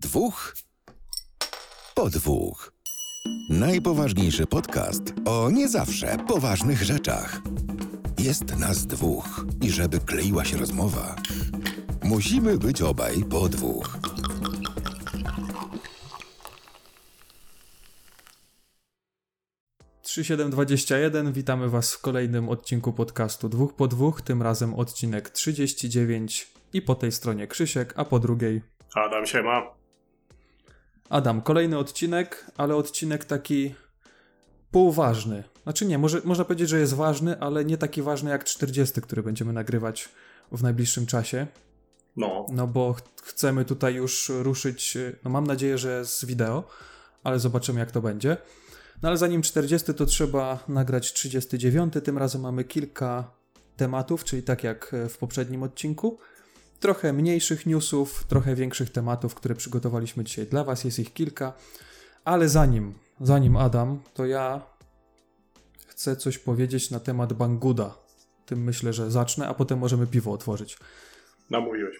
Dwóch po dwóch. Najpoważniejszy podcast o nie zawsze poważnych rzeczach. Jest nas dwóch i żeby kleiła się rozmowa, musimy być obaj po dwóch. Trzy siedem dwadzieścia jeden. Witamy Was w kolejnym odcinku podcastu dwóch po dwóch. Tym razem odcinek 39 i po tej stronie Krzysiek, a po drugiej Adam siema. Adam. Kolejny odcinek, ale odcinek taki półważny. Znaczy nie, może, można powiedzieć, że jest ważny, ale nie taki ważny jak 40, który będziemy nagrywać w najbliższym czasie. No, No bo ch- chcemy tutaj już ruszyć, no mam nadzieję, że z wideo, ale zobaczymy jak to będzie. No ale zanim 40 to trzeba nagrać 39, tym razem mamy kilka tematów, czyli tak jak w poprzednim odcinku. Trochę mniejszych newsów, trochę większych tematów, które przygotowaliśmy dzisiaj dla Was, jest ich kilka. Ale zanim, zanim Adam, to ja chcę coś powiedzieć na temat Banguda. Tym myślę, że zacznę, a potem możemy piwo otworzyć. namówiłeś.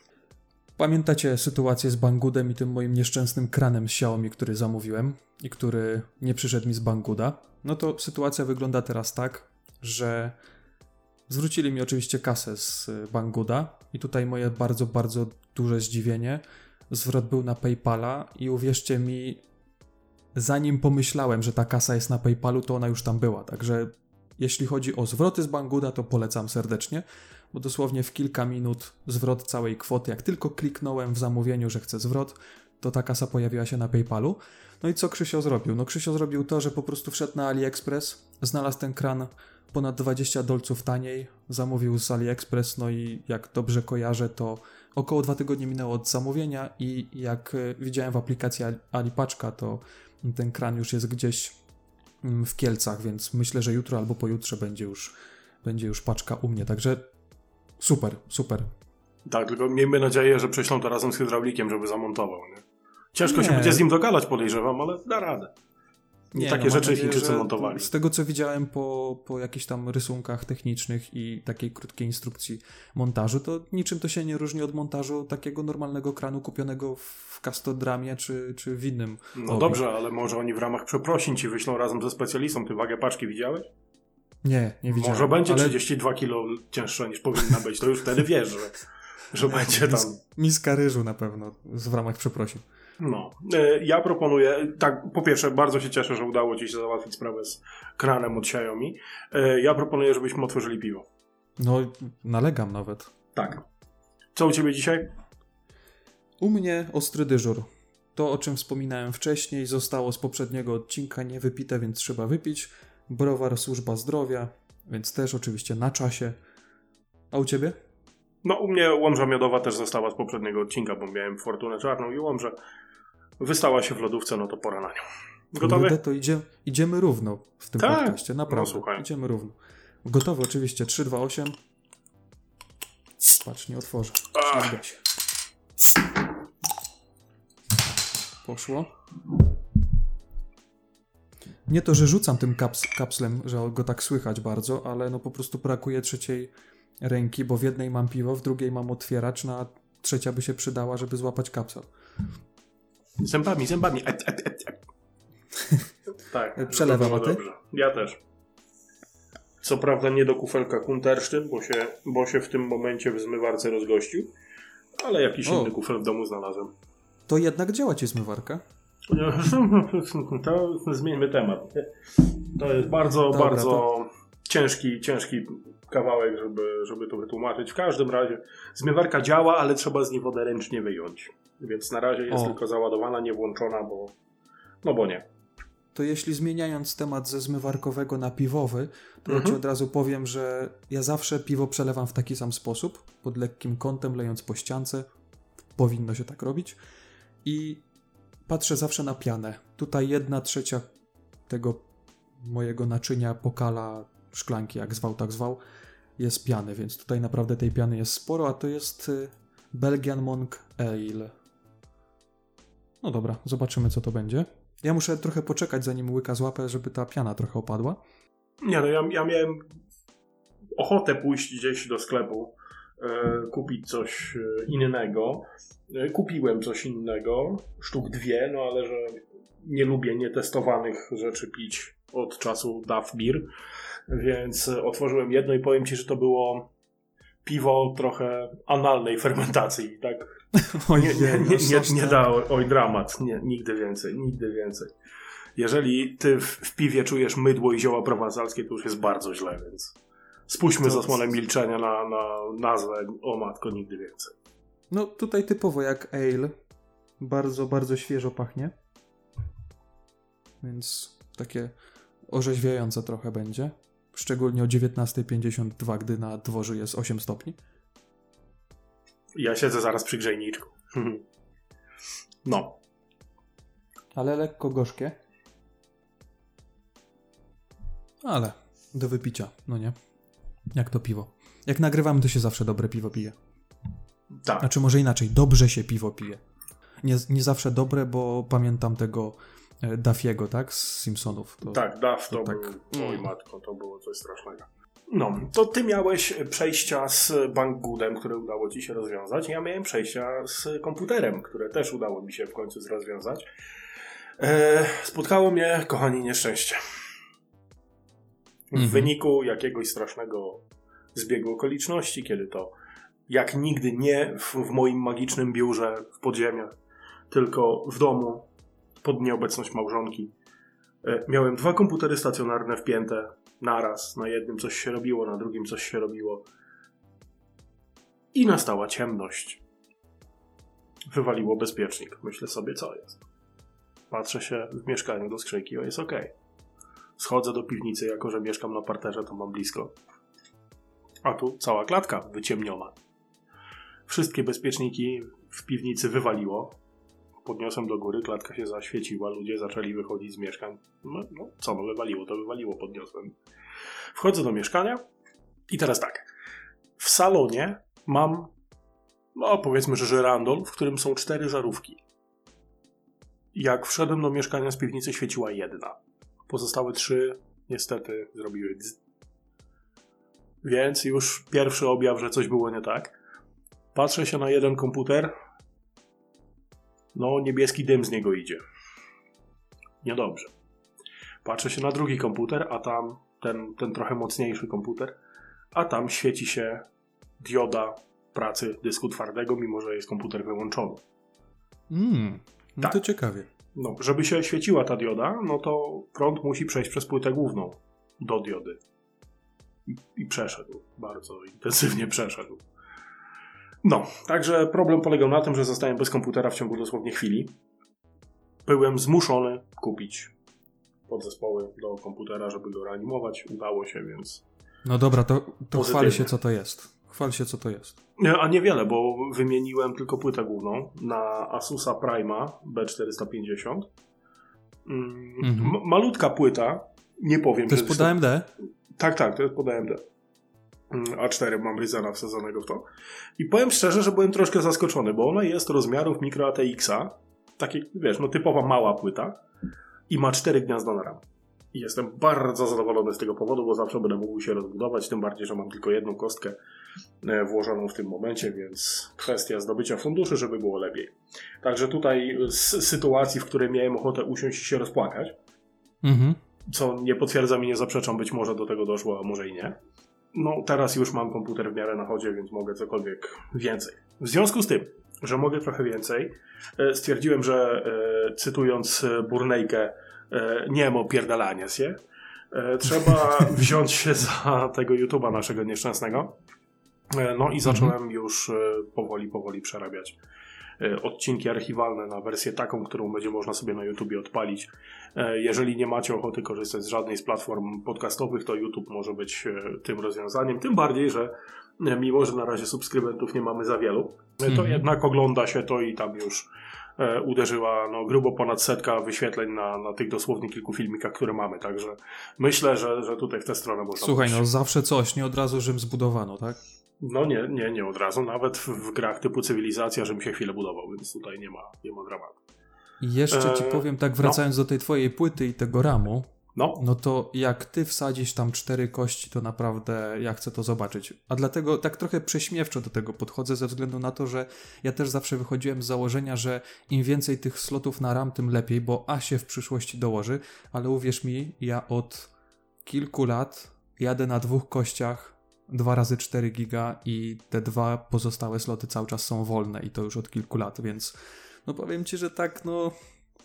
Pamiętacie sytuację z Banggoodem i tym moim nieszczęsnym kranem Xiaomi, który zamówiłem i który nie przyszedł mi z Bangguda? No to sytuacja wygląda teraz tak, że zwrócili mi oczywiście kasę z Bangguda i tutaj moje bardzo, bardzo duże zdziwienie. Zwrot był na PayPala i uwierzcie mi, zanim pomyślałem, że ta kasa jest na PayPalu, to ona już tam była. Także jeśli chodzi o zwroty z Bangguda, to polecam serdecznie bo dosłownie w kilka minut zwrot całej kwoty. Jak tylko kliknąłem w zamówieniu, że chcę zwrot, to ta kasa pojawiła się na PayPalu. No i co Krzysio zrobił? No Krzysio zrobił to, że po prostu wszedł na AliExpress, znalazł ten kran ponad 20 dolców taniej, zamówił z AliExpress, no i jak dobrze kojarzę, to około dwa tygodnie minęło od zamówienia i jak e, widziałem w aplikacji Ali- Alipaczka, to ten kran już jest gdzieś mm, w Kielcach, więc myślę, że jutro albo pojutrze będzie już, będzie już paczka u mnie, także Super, super. Tak, tylko miejmy nadzieję, że prześlą to razem z hydraulikiem, żeby zamontował. Nie? Ciężko się Nie. będzie z nim dogadać, podejrzewam, ale da radę. Nie, takie no, rzeczy nadzieję, Chińczycy montowali. Z tego co widziałem po, po jakichś tam rysunkach technicznych i takiej krótkiej instrukcji montażu, to niczym to się nie różni od montażu takiego normalnego kranu kupionego w Castodramie czy, czy w innym. No dobrze, ale może oni w ramach przeprosin ci wyślą razem ze specjalistą. Ty wagę paczki widziałeś? Nie, nie widziałem. Może będzie ale 32 kilo cięższa niż powinna być. To już wtedy wiesz, że, że będzie tam. Miska ryżu na pewno z- w ramach przeprosin. No, E, ja proponuję, tak, po pierwsze, bardzo się cieszę, że udało Ci się załatwić sprawę z kranem od Xiaomi. E, Ja proponuję, żebyśmy otworzyli piwo. No, nalegam nawet. Tak. Co u Ciebie dzisiaj? U mnie ostry dyżur. To, o czym wspominałem wcześniej, zostało z poprzedniego odcinka niewypite, więc trzeba wypić. Browar Służba Zdrowia, więc też oczywiście na czasie. A u ciebie? No, u mnie łomża miodowa też została z poprzedniego odcinka, bo miałem fortunę czarną i łomżę. Wystała się w lodówce, no to pora na nią. Gotowy? To idzie, idziemy równo w tym Tak. podcaście, naprawdę. No, słuchaj. idziemy równo. Gotowy oczywiście, 3, 2, 8. Patrz, nie otworzę. Się. Poszło. Nie to, że rzucam tym kaps kapslem, że go tak słychać bardzo, ale no po prostu brakuje trzeciej ręki, bo w jednej mam piwo, w drugiej mam otwieracz, no a trzecia by się przydała, żeby złapać kapsel. Zębami, zębami. Et, et, et, et. tak. żeby Przelewam, a ty? dobrze. Ja też. Co prawda nie do kufelka Kuntersztyn, bo się, bo się w tym momencie w zmywarce rozgościł, ale jakiś O. inny kufel w domu znalazłem. To jednak działa ci zmywarka? To zmieńmy temat. To jest bardzo, Dobra, bardzo ciężki, ciężki kawałek, żeby, żeby to wytłumaczyć. W każdym razie zmywarka działa, ale trzeba z niej wodę ręcznie wyjąć. Więc na razie jest O. tylko załadowana, nie włączona, bo no bo nie. To jeśli zmieniając temat ze zmywarkowego na piwowy, to ja Mhm. ci od razu powiem, że ja zawsze piwo przelewam w taki sam sposób, pod lekkim kątem, lejąc po ściance. Powinno się tak robić. I patrzę zawsze na pianę. Tutaj jedna trzecia tego mojego naczynia, pokala, szklanki, jak zwał, tak zwał, jest piany, więc tutaj naprawdę tej piany jest sporo, a to jest y, Belgian Monk Ale. No dobra, zobaczymy co to będzie. Ja muszę trochę poczekać, zanim łyka złapę, żeby ta piana trochę opadła. Nie no, ja, ja miałem ochotę pójść gdzieś do sklepu e, kupić coś e, innego. E, Kupiłem coś innego, sztuk dwie, no ale że nie lubię nietestowanych rzeczy pić od czasu Duff Beer, więc e, otworzyłem jedno i powiem Ci, że to było piwo trochę analnej fermentacji, tak? Oj, Nie, nie, nie, nie, nie tam. da, oj dramat, nie, nigdy więcej, nigdy więcej. Jeżeli ty w, w piwie czujesz mydło i zioła prowansalskie, to już jest bardzo źle, więc spuśćmy To- zasłonę milczenia na, na nazwę o matko, nigdy więcej. No tutaj typowo jak ale. Bardzo, bardzo świeżo pachnie. Więc takie orzeźwiające trochę będzie. Szczególnie o 19.52, gdy na dworzu jest 8 stopni. Ja siedzę zaraz przy grzejniczku. No, Ale lekko gorzkie. Ale do wypicia, no nie? Jak to piwo. Jak nagrywamy, to się zawsze dobre piwo pije. tak. Znaczy może inaczej, dobrze się piwo pije. Nie, nie zawsze dobre, bo pamiętam tego e, Duffiego, tak? Z Simpsonów. To... Tak, DAF to, to tak. był, oj matko, to było coś strasznego. No, to ty miałeś przejścia z Banggoodem, które udało ci się rozwiązać. Ja miałem przejścia z komputerem, które też udało mi się w końcu rozwiązać. E, spotkało mnie, kochani, nieszczęście. W Mhm. wyniku jakiegoś strasznego zbiegu okoliczności, kiedy to jak nigdy nie w, w moim magicznym biurze w podziemiach, tylko w domu pod nieobecność małżonki. E, Miałem dwa komputery stacjonarne wpięte naraz. Na jednym coś się robiło, na drugim coś się robiło. I nastała ciemność. Wywaliło bezpiecznik. Myślę sobie, co jest. Patrzę się w mieszkaniu do skrzynki, o jest ok. Schodzę do piwnicy, jako że mieszkam na parterze, to mam blisko. A tu cała klatka wyciemniona. Wszystkie bezpieczniki w piwnicy wywaliło. Podniosłem do góry, klatka się zaświeciła, ludzie zaczęli wychodzić z mieszkań. No, no co, no wywaliło, to wywaliło, podniosłem. Wchodzę do mieszkania i teraz tak. W salonie mam, no powiedzmy, że żyrandol, w którym są cztery żarówki. Jak wszedłem do mieszkania z piwnicy, świeciła jedna. Pozostałe trzy niestety zrobiły dz. Więc już pierwszy objaw, że coś było nie tak. Patrzę się na jeden komputer. No, niebieski dym z niego idzie. Niedobrze. Patrzę się na drugi komputer, a tam ten, ten trochę mocniejszy komputer, a tam świeci się dioda pracy dysku twardego, mimo że jest komputer wyłączony. Mm, no Tak. to ciekawie. No, żeby się świeciła ta dioda, no to prąd musi przejść przez płytę główną do diody. I, I przeszedł. Bardzo intensywnie przeszedł. No, także problem polegał na tym, że zostałem bez komputera w ciągu dosłownie chwili. Byłem zmuszony kupić podzespoły do komputera, żeby go reanimować. Udało się, więc No dobra, to, to chwal się, co to jest. Chwal się, co to jest. A niewiele, bo wymieniłem tylko płytę główną na Asusa Prima B450. Mm, Mhm. Malutka płyta, nie powiem. To jest pod AMD? Tak, tak, to jest pod AMD. Mm, A4 mam Ryzena wsadzonego w to. I powiem szczerze, że byłem troszkę zaskoczony, bo ona jest rozmiarów Micro ATX-a. Takie, wiesz, no typowa mała płyta i ma cztery gniazda na RAM. I jestem bardzo zadowolony z tego powodu, bo zawsze będę mógł się rozbudować, tym bardziej, że mam tylko jedną kostkę e, włożoną w tym momencie, więc kwestia zdobycia funduszy, żeby było lepiej. Także tutaj z sytuacji, w której miałem ochotę usiąść i się rozpłakać, Mhm. co nie potwierdzam i nie zaprzeczam, być może do tego doszło, a może i nie. No, teraz już mam komputer w miarę na chodzie, więc mogę cokolwiek więcej. W związku z tym, że mogę trochę więcej, e, stwierdziłem, że e, cytując e, Burnejkę, nie mo pierdalania się, trzeba wziąć się za tego YouTube'a naszego nieszczęsnego. No i zacząłem już e, powoli, powoli przerabiać odcinki archiwalne na wersję taką, którą będzie można sobie na YouTubie odpalić. E, Jeżeli nie macie ochoty korzystać z żadnej z platform podcastowych, to YouTube może być e, tym rozwiązaniem. Tym bardziej, że e, mimo, że na razie subskrybentów nie mamy za wielu, e, to Mhm. jednak ogląda się to i tam już e, uderzyła no, grubo ponad setka wyświetleń na, na tych dosłownie kilku filmikach, które mamy. Także myślę, że, że tutaj w tę stronę można Słuchaj, pójść. no zawsze coś, nie od razu Rzym zbudowano, tak? No nie, nie, nie od razu. Nawet w, grach typu cywilizacja, żebym się chwilę budował, więc tutaj nie ma, nie ma dramatu. I jeszcze ci Eee, powiem, tak wracając do tej twojej płyty i tego ramu, No, no to jak ty wsadzisz tam cztery kości, to naprawdę ja chcę to zobaczyć. A dlatego tak trochę prześmiewczo do tego podchodzę, ze względu na to, że ja też zawsze wychodziłem z założenia, że im więcej tych slotów na RAM, tym lepiej, bo A się w przyszłości dołoży, ale uwierz mi, ja od kilku lat jadę na dwóch kościach 2 razy 4 giga i te dwa pozostałe sloty cały czas są wolne i to już od kilku lat, więc no powiem ci, że tak, no,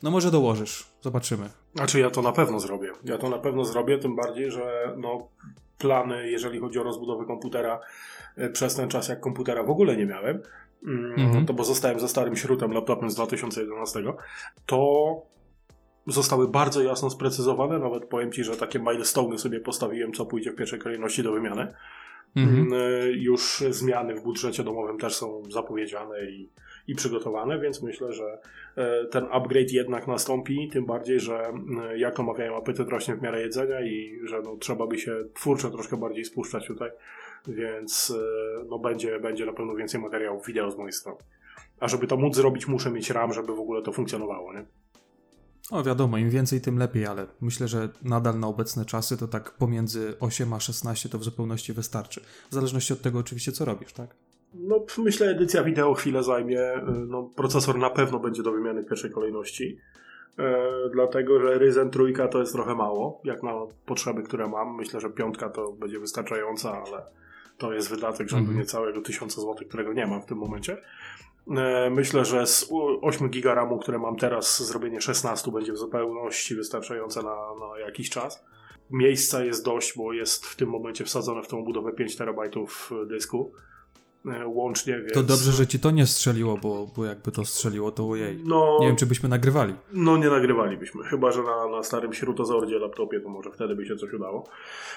no może dołożysz, zobaczymy. Znaczy ja to na pewno zrobię. Ja to na pewno zrobię, tym bardziej, że no, plany, jeżeli chodzi o rozbudowę komputera, e, przez ten czas jak komputera w ogóle nie miałem, mm, Mhm. to bo zostałem za starym śrutem laptopem z 2011, to zostały bardzo jasno sprecyzowane. Nawet powiem Ci, że takie milestone'y sobie postawiłem, co pójdzie w pierwszej kolejności do wymiany. Mhm. Mm, Już zmiany w budżecie domowym też są zapowiedziane i, i przygotowane, więc myślę, że e, ten upgrade jednak nastąpi, tym bardziej, że mm, jak omawiają apetyt rośnie w miarę jedzenia i że no, trzeba by się twórczo troszkę bardziej spuszczać tutaj, więc no, będzie, będzie na pewno więcej materiałów wideo z mojej strony. A żeby to móc zrobić, muszę mieć RAM, żeby w ogóle to funkcjonowało, nie? O wiadomo, im więcej, tym lepiej, ale myślę, że nadal na obecne czasy to tak pomiędzy 8 a 16 to w zupełności wystarczy. W zależności od tego oczywiście, co robisz, tak? No, myślę, edycja wideo chwilę zajmie. Y, No, procesor na pewno będzie do wymiany w pierwszej kolejności. E, dlatego, że Ryzen trójka to jest trochę mało, jak na potrzeby, które mam. Myślę, że piątka to będzie wystarczająca, ale to jest wydatek rzędu Mhm. niecałego 1000 zł, którego nie mam w tym momencie. E, myślę, że z u- 8 giga RAMu, które mam teraz, zrobienie 16 będzie w zupełności wystarczające na, na jakiś czas. Miejsca jest dość, bo jest w tym momencie wsadzone w tą budowę 5 terabajtów dysku e, łącznie, więc... To dobrze, że ci to nie strzeliło, bo, bo jakby to strzeliło, to ojej. No, Nie wiem, czy byśmy nagrywali. no nie nagrywalibyśmy, chyba że na, na starym śrutozordzie laptopie, to może wtedy by się coś udało.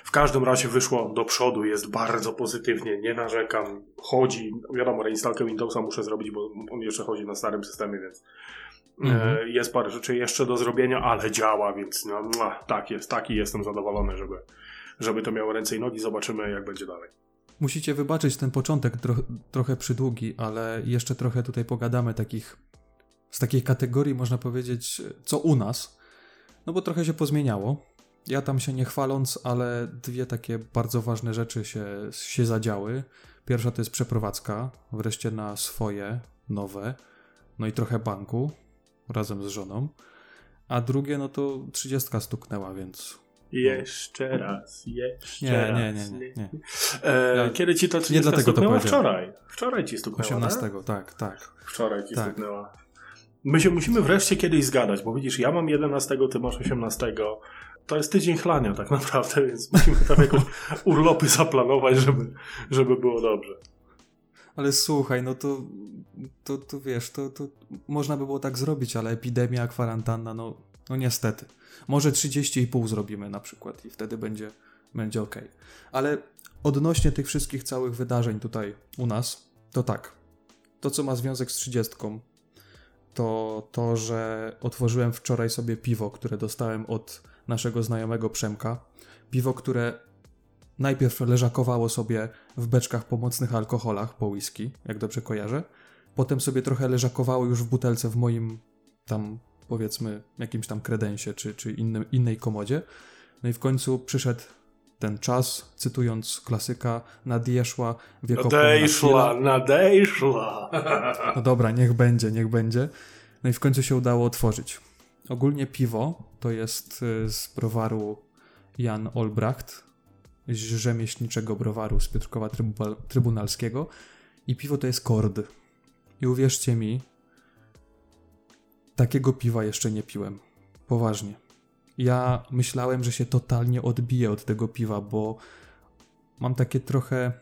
W każdym razie wyszło do przodu, jest bardzo pozytywnie, nie narzekam, chodzi, wiadomo, reinstalkę Windowsa muszę zrobić, bo on jeszcze chodzi na starym systemie, więc Mhm. e, jest parę rzeczy jeszcze do zrobienia, ale działa, więc no, tak jest, taki jestem zadowolony, żeby, żeby to miało ręce i nogi, zobaczymy jak będzie dalej. Musicie wybaczyć ten początek tro, trochę przydługi, ale jeszcze trochę tutaj pogadamy takich z takiej kategorii, można powiedzieć, co u nas. No bo trochę się pozmieniało. Ja tam się nie chwaląc, ale dwie takie bardzo ważne rzeczy się, się zadziały. Pierwsza to jest przeprowadzka, wreszcie na swoje, nowe, no i trochę banku, razem z żoną. A drugie, no to trzydziestka stuknęła, więc Jeszcze raz, jeszcze nie, raz. nie, nie, nie, nie. E, kiedy ci to 30 dlatego to stuknęła? powiedziałem. Wczoraj. Wczoraj ci stuknęła, 18, tak? tak, tak. Wczoraj ci Tak. stuknęła. My się musimy wreszcie kiedyś zgadać, bo widzisz, ja mam 11, ty masz 18. To jest tydzień chlania tak naprawdę, więc musimy tam jakoś urlopy zaplanować, żeby, żeby było dobrze. Ale słuchaj, no to, to, to wiesz, to, to można by było tak zrobić, ale epidemia, kwarantanna, no, no niestety. Może 30,5 zrobimy na przykład i wtedy będzie, będzie ok. Ale odnośnie tych wszystkich całych wydarzeń tutaj u nas, to tak. To, co ma związek z 30, to to, że otworzyłem wczoraj sobie piwo, które dostałem od naszego znajomego Przemka. Piwo, które najpierw leżakowało sobie w beczkach po mocnych alkoholach, po whisky, jak dobrze kojarzę. Potem sobie trochę leżakowało już w butelce w moim tam, powiedzmy, jakimś tam kredensie czy, czy innym, innej komodzie. No i w końcu przyszedł ten czas, cytując klasyka, nadjeszła wiekopomna Nadejszła, chwila. nadejszła. No dobra, niech będzie, niech będzie. No i w końcu się udało otworzyć. Ogólnie piwo to jest y, z browaru Jan Olbracht, z rzemieślniczego browaru z Piotrkowa Trybu- Trybunalskiego. I piwo to jest kord. I uwierzcie mi, takiego piwa jeszcze nie piłem. Poważnie. Ja myślałem, że się totalnie odbiję od tego piwa, bo mam takie trochę.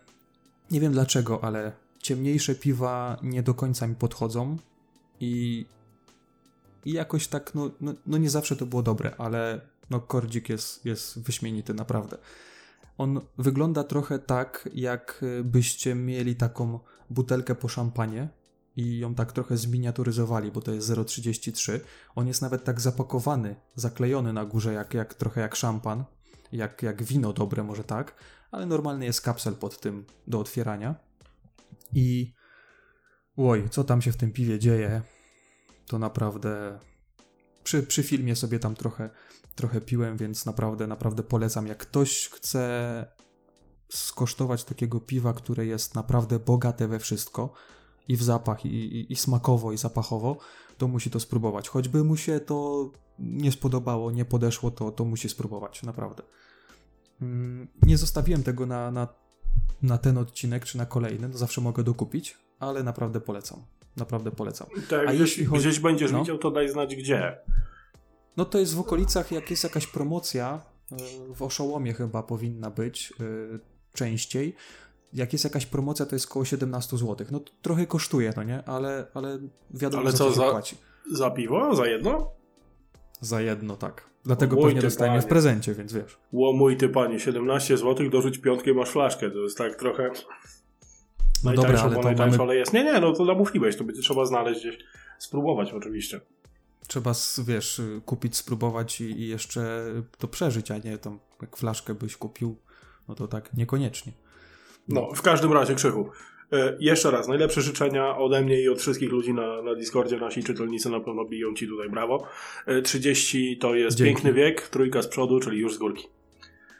Nie wiem dlaczego, ale ciemniejsze piwa nie do końca mi podchodzą i, i jakoś tak, no, no, no nie zawsze to było dobre, ale no kordzik jest, jest wyśmienity, naprawdę. On wygląda trochę tak, jak byście mieli taką butelkę po szampanie i ją tak trochę zminiaturyzowali, bo to jest 0,33. On jest nawet tak zapakowany, zaklejony na górze, jak, jak trochę jak szampan, jak, jak wino dobre, może tak, ale normalny jest kapsel pod tym do otwierania. I oj, co tam się w tym piwie dzieje, to naprawdę przy, przy filmie sobie tam trochę, trochę piłem, więc naprawdę, naprawdę polecam. Jak ktoś chce skosztować takiego piwa, które jest naprawdę bogate we wszystko, i w zapach, i, i, i smakowo, i zapachowo, to musi to spróbować. Choćby mu się to nie spodobało, nie podeszło, to, to musi spróbować, naprawdę. Mm, Nie zostawiłem tego na, na, na ten odcinek czy na kolejny, no zawsze mogę dokupić, ale naprawdę polecam. Naprawdę polecam. Tak, A gdzieś, jeśli chodzi- gdzieś będziesz no. widział, to daj znać gdzie. No to jest w okolicach, jak jest jakaś promocja, y, w Oszołomie chyba powinna być y, częściej. Jak jest jakaś promocja, to jest około 17 zł. No trochę kosztuje, no nie? Ale, ale wiadomo, Ale co co za- płaci. Za piwo? Za jedno? Za jedno, tak. Dlatego Oj, pewnie dostajemy w prezencie, więc wiesz. Ło mój ty panie, 17 zł, dorzuć piątkę, masz flaszkę. To jest tak trochę... No dobra, ale to mamy, ale jest. Nie, nie, no to namówiłeś, to będzie trzeba znaleźć gdzieś, spróbować oczywiście. trzeba, wiesz, kupić, spróbować i, i jeszcze to przeżyć, a nie tam jak flaszkę byś kupił, no to tak niekoniecznie. No, w każdym razie, Krzychu, e, jeszcze raz, najlepsze życzenia ode mnie i od wszystkich ludzi na, na Discordzie. Nasi czytelnicy na pewno biją ci tutaj brawo. E, 30 to jest Dzięki. piękny wiek, trójka z przodu, czyli już z górki.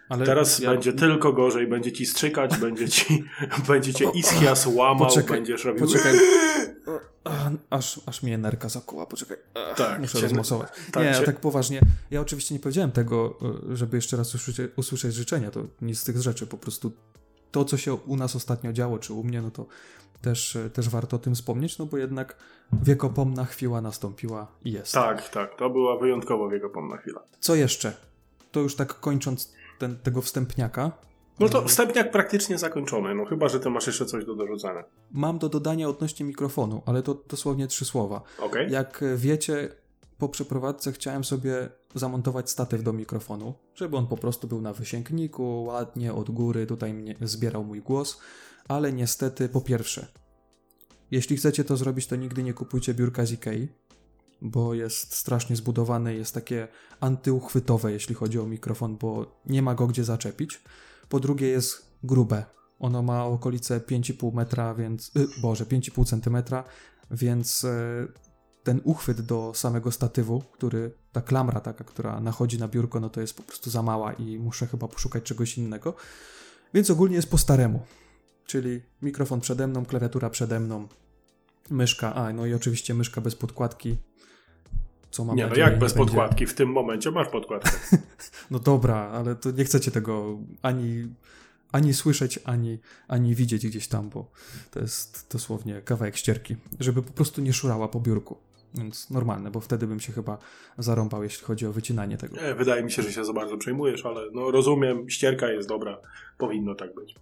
Ale Teraz ja- będzie tylko gorzej, będzie ci strzykać, będzie ci, będzie cię ischias łamał, Poczekaj, będziesz robił... Poczekaj. Aż, aż mnie nerka zakuła, poczekaj. Tak, Muszę cię- rozmocować. tak nie, cię- tak poważnie. Ja oczywiście nie powiedziałem tego, y, żeby jeszcze raz usłyszeć, usłyszeć życzenia. To nic z tych rzeczy. Po prostu to, co się u nas ostatnio działo, czy u mnie, no to też, też warto o tym wspomnieć, no bo jednak wiekopomna chwila nastąpiła i jest. Tak, tak, to była wyjątkowo wiekopomna chwila. Co jeszcze? To już tak kończąc ten, tego wstępniaka. No to wstępniak praktycznie zakończony, no chyba, że ty masz jeszcze coś do dorzucenia. Mam do dodania odnośnie mikrofonu, ale to dosłownie trzy słowa. Okej? Jak wiecie, po przeprowadzce chciałem sobie zamontować statyw do mikrofonu, żeby on po prostu był na wysięgniku, ładnie od góry tutaj mnie, zbierał mój głos, ale niestety po pierwsze, jeśli chcecie to zrobić, to nigdy nie kupujcie biurka z Ikei, bo jest strasznie zbudowane, jest takie antyuchwytowe, jeśli chodzi o mikrofon, bo nie ma go gdzie zaczepić. Po drugie jest grube. Ono ma okolice 5,5 metra, więc... Y, Boże, 5,5 centymetra, więc e, ten uchwyt do samego statywu, który, ta klamra taka, która nachodzi na biurko, no to jest po prostu za mała i muszę chyba poszukać czegoś innego. Więc ogólnie jest po staremu. Czyli mikrofon przede mną, klawiatura przede mną, myszka, a no i oczywiście myszka bez podkładki. Co mam Nie, no jak bez będzie- podkładki? W tym momencie masz podkładkę. No dobra, ale to nie chcecie tego ani, ani słyszeć, ani, ani widzieć gdzieś tam, bo to jest dosłownie kawałek ścierki, żeby po prostu nie szurała po biurku. Więc normalne, bo wtedy bym się chyba zarąbał, jeśli chodzi o wycinanie tego. Nie, wydaje mi się, że się za bardzo przejmujesz, ale no rozumiem, ścierka jest dobra, powinno tak być.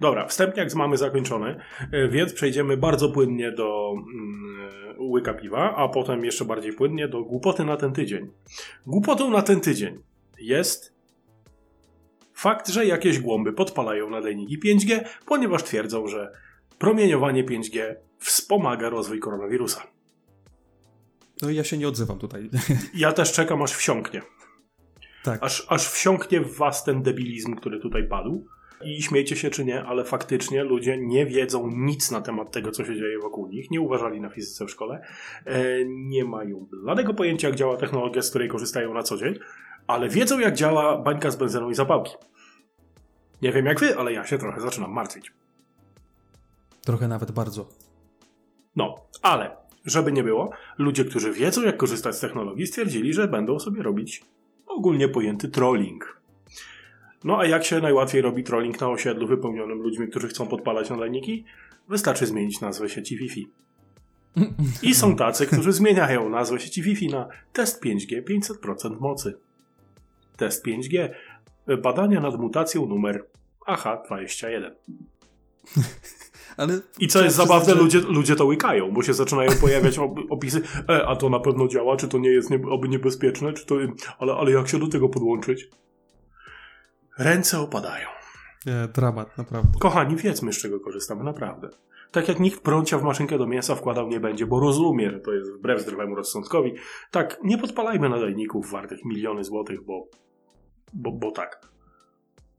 Dobra, wstępniak mamy zakończony, e, więc przejdziemy bardzo płynnie do mm, łyka piwa, a potem jeszcze bardziej płynnie do głupoty na ten tydzień. Głupotą na ten tydzień jest fakt, że jakieś głąby podpalają nadajniki 5G, ponieważ twierdzą, że promieniowanie 5G wspomaga rozwój koronawirusa. No i ja się nie odzywam tutaj. Ja też czekam, aż wsiąknie. tak. Aż, aż wsiąknie w was ten debilizm, który tutaj padł. I śmiejcie się czy nie, ale faktycznie ludzie nie wiedzą nic na temat tego, co się dzieje wokół nich. Nie uważali na fizyce w szkole. E, nie mają bladego pojęcia, jak działa technologia, z której korzystają na co dzień, ale wiedzą, jak działa bańka z benzyną i zapałki. Nie wiem jak wy, ale ja się trochę zaczynam martwić. Trochę nawet bardzo. No, ale żeby nie było, ludzie, którzy wiedzą, jak korzystać z technologii, stwierdzili, że będą sobie robić ogólnie pojęty trolling. No a jak się najłatwiej robi trolling na osiedlu wypełnionym ludźmi, którzy chcą podpalać nadajniki? Wystarczy zmienić nazwę sieci Wi-Fi. I są tacy, którzy zmieniają nazwę sieci Wi-Fi na test 5G 500% mocy. Test 5G. Badania nad mutacją numer AH21. Ale I co jest zabawne, że- ludzie, ludzie to łykają, bo się zaczynają pojawiać op- opisy, e, a to na pewno działa, czy to nie jest nie, oby niebezpieczne, czy to, ale, ale jak się do tego podłączyć? Ręce opadają. Nie, dramat, naprawdę. Kochani, wiedzmy, z czego korzystamy, naprawdę. Tak jak nikt prącia w maszynkę do mięsa wkładał nie będzie, bo rozumie, że to jest wbrew zdrowemu rozsądkowi. Tak, nie podpalajmy nadajników wartych miliony złotych, bo, bo, bo tak.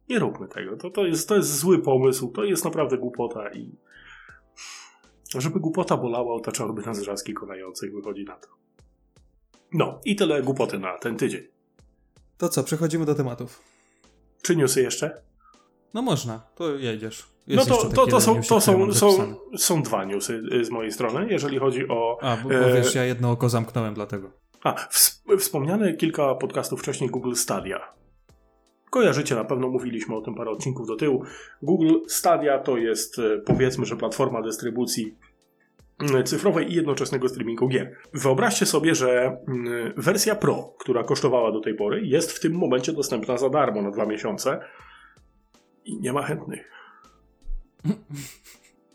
Nie róbmy tego. To, to, jest, to jest zły pomysł, to jest naprawdę głupota i żeby głupota bolała, otaczałyby nas wrzaski konających, wychodzi na to. No i tyle głupoty na ten tydzień. To co, przechodzimy do tematów. Czy newsy jeszcze? No można, to jedziesz. No Jest to, jeszcze to, to, jeden są, newsik, to są, są, są dwa newsy y, z mojej strony, jeżeli chodzi o... A, bo, bo e, wiesz, ja jedno oko zamknąłem dlatego. A, ws wspomniane kilka podcastów wcześniej Google Stadia. Kojarzycie, na pewno mówiliśmy o tym parę odcinków do tyłu. Google Stadia to jest e, powiedzmy, że platforma dystrybucji mm, cyfrowej i jednoczesnego streamingu gier. Wyobraźcie sobie, że mm, wersja Pro, która kosztowała do tej pory, jest w tym momencie dostępna za darmo na dwa miesiące i nie ma chętnych.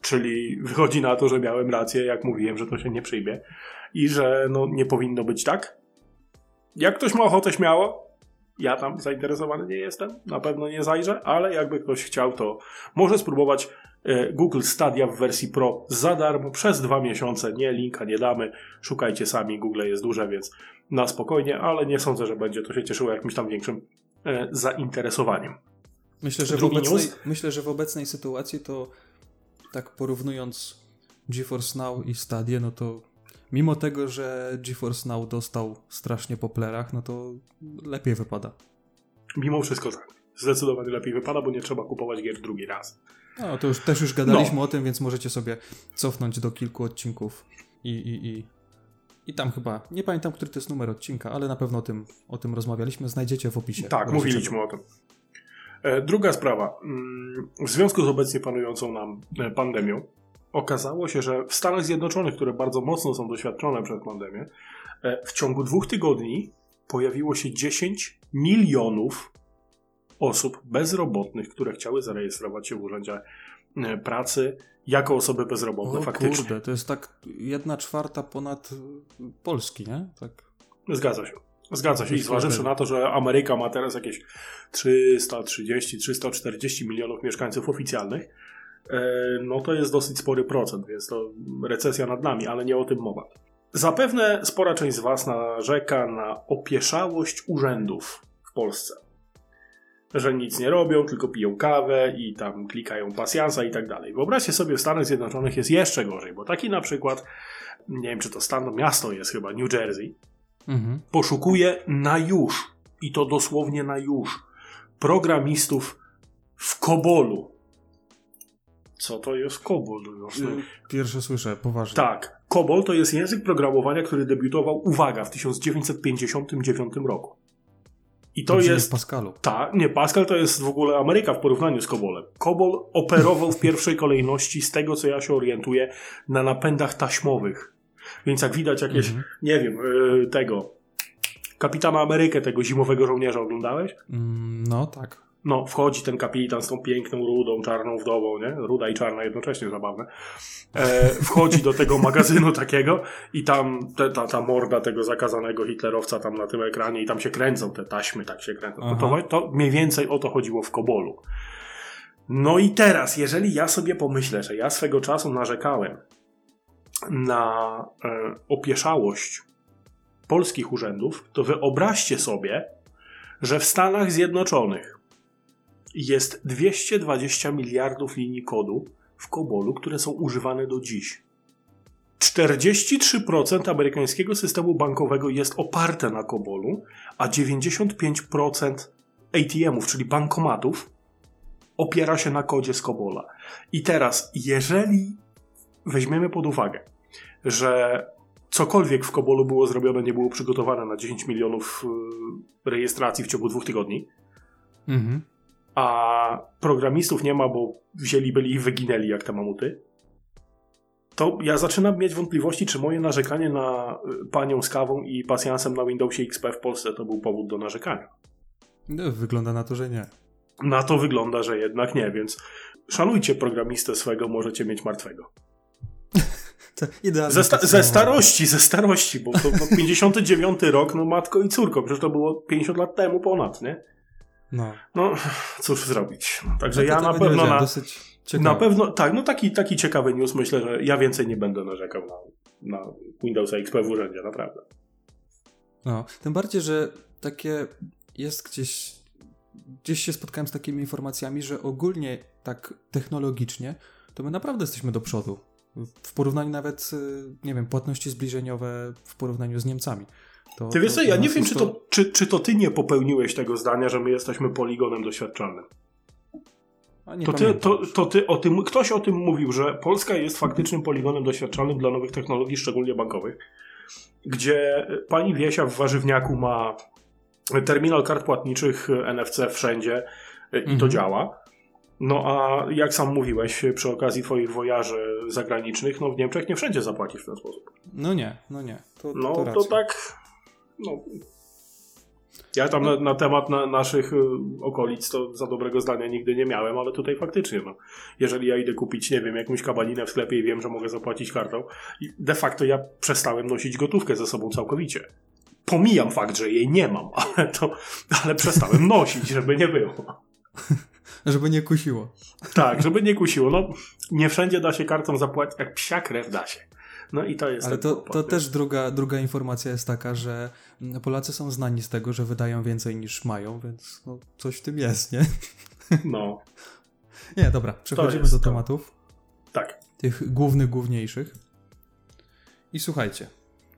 Czyli wychodzi na to, że miałem rację, jak mówiłem, że to się nie przyjmie i że no, nie powinno być tak. Jak ktoś ma ochotę śmiało, ja tam zainteresowany nie jestem, na pewno nie zajrzę, ale jakby ktoś chciał, to może spróbować e, Google Stadia w wersji Pro za darmo przez dwa miesiące. Nie, linka nie damy, szukajcie sami, Google jest duże, więc na spokojnie, ale nie sądzę, że będzie to się cieszyło jakimś tam większym e, zainteresowaniem. Myślę, że w obecnej, news? myślę, że w obecnej sytuacji to tak porównując GeForce Now i Stadia, no to mimo tego, że GeForce Now dostał strasznie po plerach, no to lepiej wypada. Mimo wszystko tak. Zdecydowanie lepiej wypada, bo nie trzeba kupować gier drugi raz. No to już też już gadaliśmy No. o tym, więc możecie sobie cofnąć do kilku odcinków i, i, i, i tam chyba, nie pamiętam, który to jest numer odcinka, ale na pewno o tym, o tym rozmawialiśmy, znajdziecie w opisie. Tak, mówiliśmy o tym. E, Druga sprawa. Mm, W związku z obecnie panującą nam e, pandemią, okazało się, że w Stanach Zjednoczonych, które bardzo mocno są doświadczone przez pandemię, e, w ciągu dwóch tygodni pojawiło się 10 milionów osób bezrobotnych, które chciały zarejestrować się w Urzędzie e, Pracy jako osoby bezrobotne O faktycznie. kurde, to jest tak jedna czwarta ponad Polski, nie? Tak. Zgadza się. Zgadza się. I zważywszy na to, że Ameryka ma teraz jakieś 330-340 milionów mieszkańców oficjalnych, no to jest dosyć spory procent, więc to recesja nad nami, ale nie o tym mowa. Zapewne spora część z Was narzeka na opieszałość urzędów w Polsce. Że nic nie robią, tylko piją kawę i tam klikają pasjansa i tak dalej. Wyobraźcie sobie, w Stanach Zjednoczonych jest jeszcze gorzej, bo taki na przykład, nie wiem czy to stan, miasto jest chyba, New Jersey, Mhm. poszukuje na już, i to dosłownie na już, programistów w Kobolu. Co to jest Kobol? Jasne. Pierwsze słyszę, poważnie. Tak, Kobol to jest język programowania, który debiutował, uwaga, w 1959 roku. I to Dobrze, nie jest... Pascalu. Tak, nie, Pascal to jest w ogóle Ameryka w porównaniu z Kobolem. Kobol operował w pierwszej kolejności, z tego co ja się orientuję, na napędach taśmowych. Więc jak widać jakieś, Mhm. nie wiem, yy, tego, Kapitana Amerykę, tego zimowego żołnierza oglądałeś? Mm, no tak. No, wchodzi ten kapitan z tą piękną, rudą, czarną wdową, nie? Ruda i czarna jednocześnie, zabawne. E, wchodzi do tego magazynu takiego i tam te, ta, ta morda tego zakazanego hitlerowca tam na tym ekranie i tam się kręcą te taśmy, tak się kręcą. No to, to mniej więcej o to chodziło w Kobolu. No i teraz, jeżeli ja sobie pomyślę, że ja swego czasu narzekałem na e, opieszałość polskich urzędów, to wyobraźcie sobie, że w Stanach Zjednoczonych jest 220 miliardów linii kodu w Kobolu, które są używane do dziś. 43% amerykańskiego systemu bankowego jest oparte na Kobolu, a 95% ATM-ów, czyli bankomatów, opiera się na kodzie z Kobola. I teraz, jeżeli weźmiemy pod uwagę, że cokolwiek w Kobolu było zrobione, nie było przygotowane na 10 milionów y, rejestracji w ciągu dwóch tygodni, Mhm. A programistów nie ma, bo wzięli byli i wyginęli jak te mamuty, to ja zaczynam mieć wątpliwości, czy moje narzekanie na y, panią z kawą i pasjansem na Windowsie XP w Polsce to był powód do narzekania. No, wygląda na to, że nie. Na to wygląda, że jednak nie, więc szanujcie programistę swego, możecie mieć martwego. Ze, sta- ze starości, ze starości, bo to no, 59 rok, no matko i córko, przecież to było 50 lat temu ponad, nie? No. No, cóż zrobić. Także No ja na pewno na. Na pewno, tak, no taki, taki ciekawy news. Myślę, że ja więcej nie będę narzekał na, na Windowsa XP w urzędzie, naprawdę. No, tym bardziej, że takie jest gdzieś, gdzieś się spotkałem z takimi informacjami, że ogólnie tak technologicznie, to my naprawdę jesteśmy do przodu. W porównaniu nawet, y, nie wiem, płatności zbliżeniowe w porównaniu z Niemcami. To, Ty wiesz to ja nie wiem, czy to, czy, czy to ty nie popełniłeś tego zdania, że my jesteśmy poligonem doświadczalnym. A nie To ty, to, to ty o tym, ktoś o tym mówił, że Polska jest faktycznym poligonem doświadczalnym dla nowych technologii, szczególnie bankowych, gdzie pani Wiesia w warzywniaku ma terminal kart płatniczych NFC wszędzie i to Mhm. działa. No a jak sam mówiłeś przy okazji twoich wojaży zagranicznych, no w Niemczech nie wszędzie zapłacisz w ten sposób. No nie, no nie. To, No to, to, tak. No. Ja tam na, na temat na, naszych y, okolic to za dobrego zdania nigdy nie miałem, ale tutaj faktycznie, no. Jeżeli ja idę kupić, nie wiem, jakąś kabalinę w sklepie i wiem, że mogę zapłacić kartą, de facto ja przestałem nosić gotówkę ze sobą całkowicie. Pomijam fakt, że jej nie mam, ale to, ale przestałem nosić, żeby nie było. Żeby nie kusiło. Tak, żeby nie kusiło. No, nie wszędzie da się kartą zapłacić, jak psia krew da się. No i to jest Ale to, to też druga, druga informacja jest taka, że mm, Polacy są znani z tego, że wydają więcej niż mają, więc no, coś w tym jest, nie? No, Nie, dobra, przechodzimy do to. tematów. tak. tych głównych, główniejszych. I słuchajcie,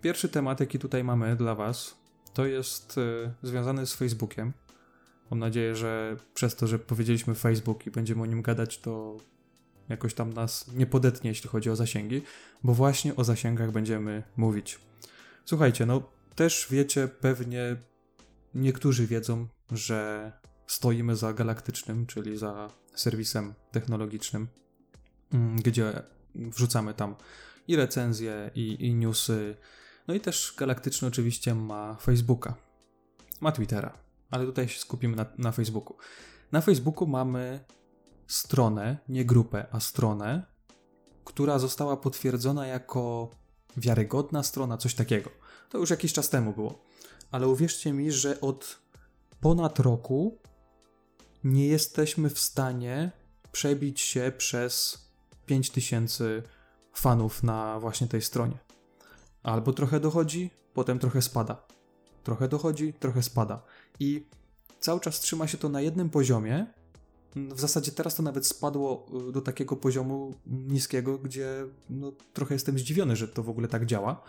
pierwszy temat, jaki tutaj mamy dla Was, to jest y, związany z Facebookiem. Mam nadzieję, że przez to, że powiedzieliśmy Facebook i będziemy o nim gadać, to jakoś tam nas nie podetnie, jeśli chodzi o zasięgi, bo właśnie o zasięgach będziemy mówić. Słuchajcie, no też wiecie, pewnie niektórzy wiedzą, że stoimy za Galaktycznym, czyli za serwisem technologicznym, mm, gdzie wrzucamy tam i recenzje, i, i newsy. No i też Galaktyczny oczywiście ma Facebooka, ma Twittera, ale tutaj się skupimy na, na Facebooku. Na Facebooku mamy stronę, nie grupę, a stronę, która została potwierdzona jako wiarygodna strona, coś takiego. To już jakiś czas temu było. Ale uwierzcie mi, że od ponad roku nie jesteśmy w stanie przebić się przez 5000 fanów na właśnie tej stronie. Albo trochę dochodzi, potem trochę spada. Trochę dochodzi, trochę spada. I cały czas trzyma się to na jednym poziomie. W zasadzie teraz to nawet spadło y, do takiego poziomu niskiego, gdzie no, trochę jestem zdziwiony, że to w ogóle tak działa.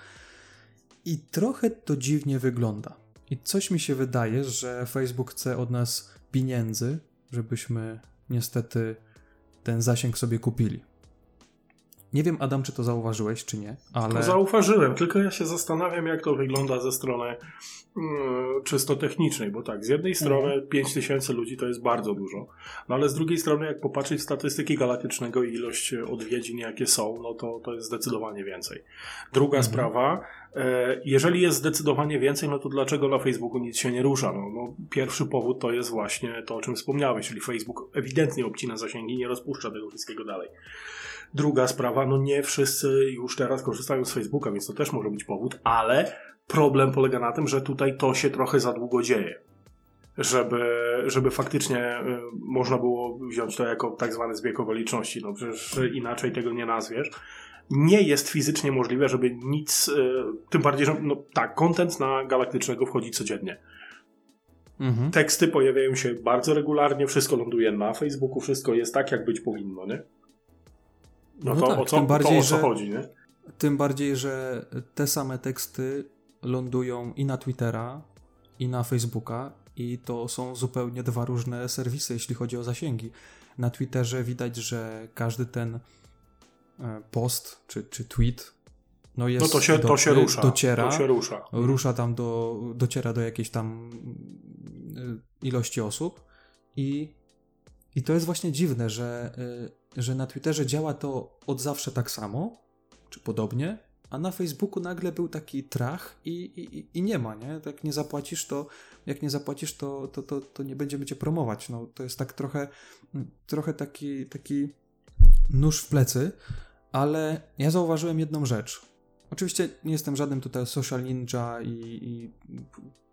I trochę to dziwnie wygląda. I coś mi się wydaje, że Facebook chce od nas pieniędzy, żebyśmy niestety ten zasięg sobie kupili. Nie wiem, Adam, czy to zauważyłeś, czy nie, ale. To zauważyłem, tylko ja się zastanawiam, jak to wygląda ze strony mm, czysto technicznej, bo tak, z jednej strony 5000 ludzi to jest bardzo dużo, no ale z drugiej strony, jak popatrzeć w statystyki galaktycznego i ilość odwiedzin, jakie są, no to, to jest zdecydowanie więcej. Druga Mhm. sprawa, e, jeżeli jest zdecydowanie więcej, no to dlaczego na Facebooku nic się nie rusza? No, no, pierwszy powód to jest właśnie to, o czym wspomniałeś, czyli Facebook ewidentnie obcina zasięgi, nie rozpuszcza tego wszystkiego dalej. Druga sprawa, no nie wszyscy już teraz korzystają z Facebooka, więc to też może być powód, ale problem polega na tym, że tutaj to się trochę za długo dzieje. Żeby, żeby faktycznie y, można było wziąć to jako tak zwany zbieg okoliczności, no przecież inaczej tego nie nazwiesz. Nie jest fizycznie możliwe, żeby nic, y, tym bardziej, że no tak, content na Galaktycznego wchodzi codziennie. Mhm. Teksty pojawiają się bardzo regularnie, wszystko ląduje na Facebooku, wszystko jest tak, jak być powinno, nie? No, No to, tak, o co, tym bardziej, o co że- chodzi, nie? Tym bardziej, że te same teksty lądują i na Twittera, i na Facebooka, i to są zupełnie dwa różne serwisy, jeśli chodzi o zasięgi. Na Twitterze widać, że każdy ten e, post czy, czy tweet no jest No to się, to się rusza. dociera, To się rusza. rusza tam do, dociera do jakiejś tam y, ilości osób i, i to jest właśnie dziwne, że, y, że na Twitterze działa to od zawsze tak samo, czy podobnie, a na Facebooku nagle był taki trach i, i, i nie ma, nie? Jak nie zapłacisz, to jak nie zapłacisz, to, to, to, to nie będziemy cię promować. No, to jest tak trochę, trochę taki, taki nóż w plecy, ale ja zauważyłem jedną rzecz. Oczywiście nie jestem żadnym tutaj social ninja i, i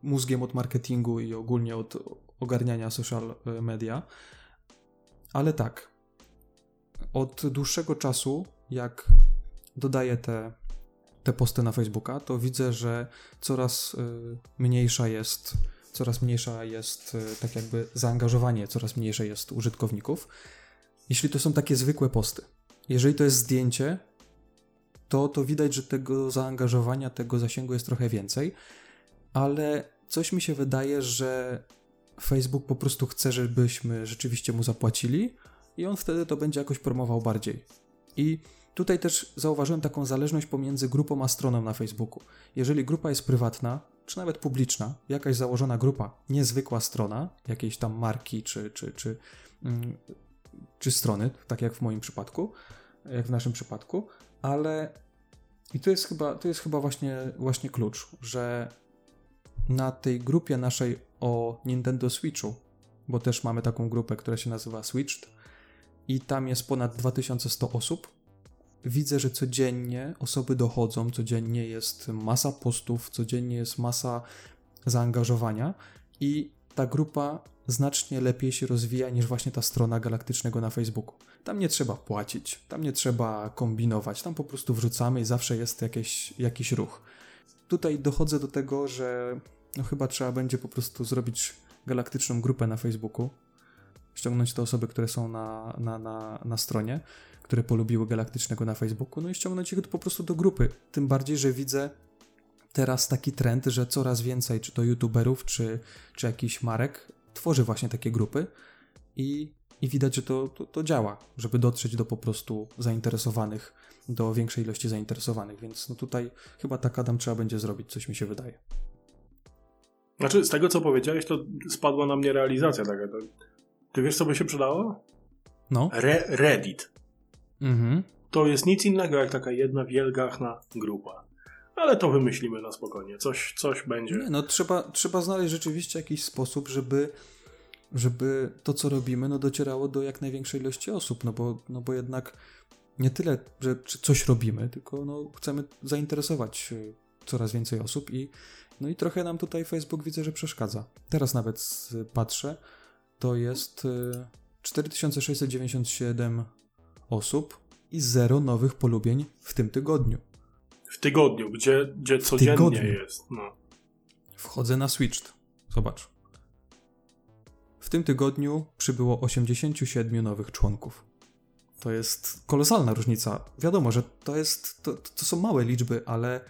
mózgiem od marketingu i ogólnie od ogarniania social media, ale tak. Od dłuższego czasu, jak dodaję te, te posty na Facebooka, to widzę, że coraz y, mniejsza jest coraz mniejsza jest y, tak jakby zaangażowanie, coraz mniejsze jest użytkowników. Jeśli to są takie zwykłe posty. Jeżeli to jest zdjęcie, to, to widać, że tego zaangażowania, tego zasięgu jest trochę więcej. ale coś mi się wydaje, że Facebook po prostu chce, żebyśmy rzeczywiście mu zapłacili i on wtedy to będzie jakoś promował bardziej. I tutaj też zauważyłem taką zależność pomiędzy grupą a stroną na Facebooku. Jeżeli grupa jest prywatna, czy nawet publiczna, jakaś założona grupa, niezwykła strona, jakiejś tam marki czy, czy, czy, mm, czy strony, tak jak w moim przypadku, jak w naszym przypadku, ale i to jest chyba, to jest chyba właśnie, właśnie klucz, że na tej grupie naszej o Nintendo Switchu, bo też mamy taką grupę, która się nazywa Switched i tam jest ponad 2100 osób. Widzę, że codziennie osoby dochodzą, codziennie jest masa postów, codziennie jest masa zaangażowania i ta grupa znacznie lepiej się rozwija niż właśnie ta strona galaktycznego na Facebooku. Tam nie trzeba płacić, tam nie trzeba kombinować, tam po prostu wrzucamy i zawsze jest jakieś, jakiś ruch. Tutaj dochodzę do tego, że no chyba trzeba będzie po prostu zrobić galaktyczną grupę na Facebooku, ściągnąć te osoby, które są na, na, na, na stronie, które polubiły galaktycznego na Facebooku, no i ściągnąć ich po prostu do grupy. Tym bardziej, że widzę teraz taki trend, że coraz więcej, czy to youtuberów, czy, czy jakichś marek, tworzy właśnie takie grupy i, i widać, że to, to, to działa, żeby dotrzeć do po prostu zainteresowanych, do większej ilości zainteresowanych, więc no tutaj chyba tak Adam trzeba będzie zrobić, coś mi się wydaje. Znaczy, z tego co powiedziałeś, to spadła na mnie realizacja taka. Ty wiesz, co by się przydało? No. Re Reddit. Mhm. To jest nic innego jak taka jedna wielgachna grupa. Ale to wymyślimy na spokojnie. Coś, coś będzie. Nie, no trzeba, trzeba znaleźć rzeczywiście jakiś sposób, żeby, żeby to, co robimy, no docierało do jak największej ilości osób, no bo, no bo jednak nie tyle, że coś robimy, tylko no, chcemy zainteresować coraz więcej osób i no i trochę nam tutaj Facebook widzę, że przeszkadza. Teraz nawet patrzę, to jest 4697 osób i zero nowych polubień w tym tygodniu. W tygodniu, gdzie, gdzie codziennie tygodniu. jest. No. Wchodzę na Switch. Zobacz. W tym tygodniu przybyło 87 nowych członków. To jest kolosalna różnica. Wiadomo, że to jest to, to są małe liczby, ale,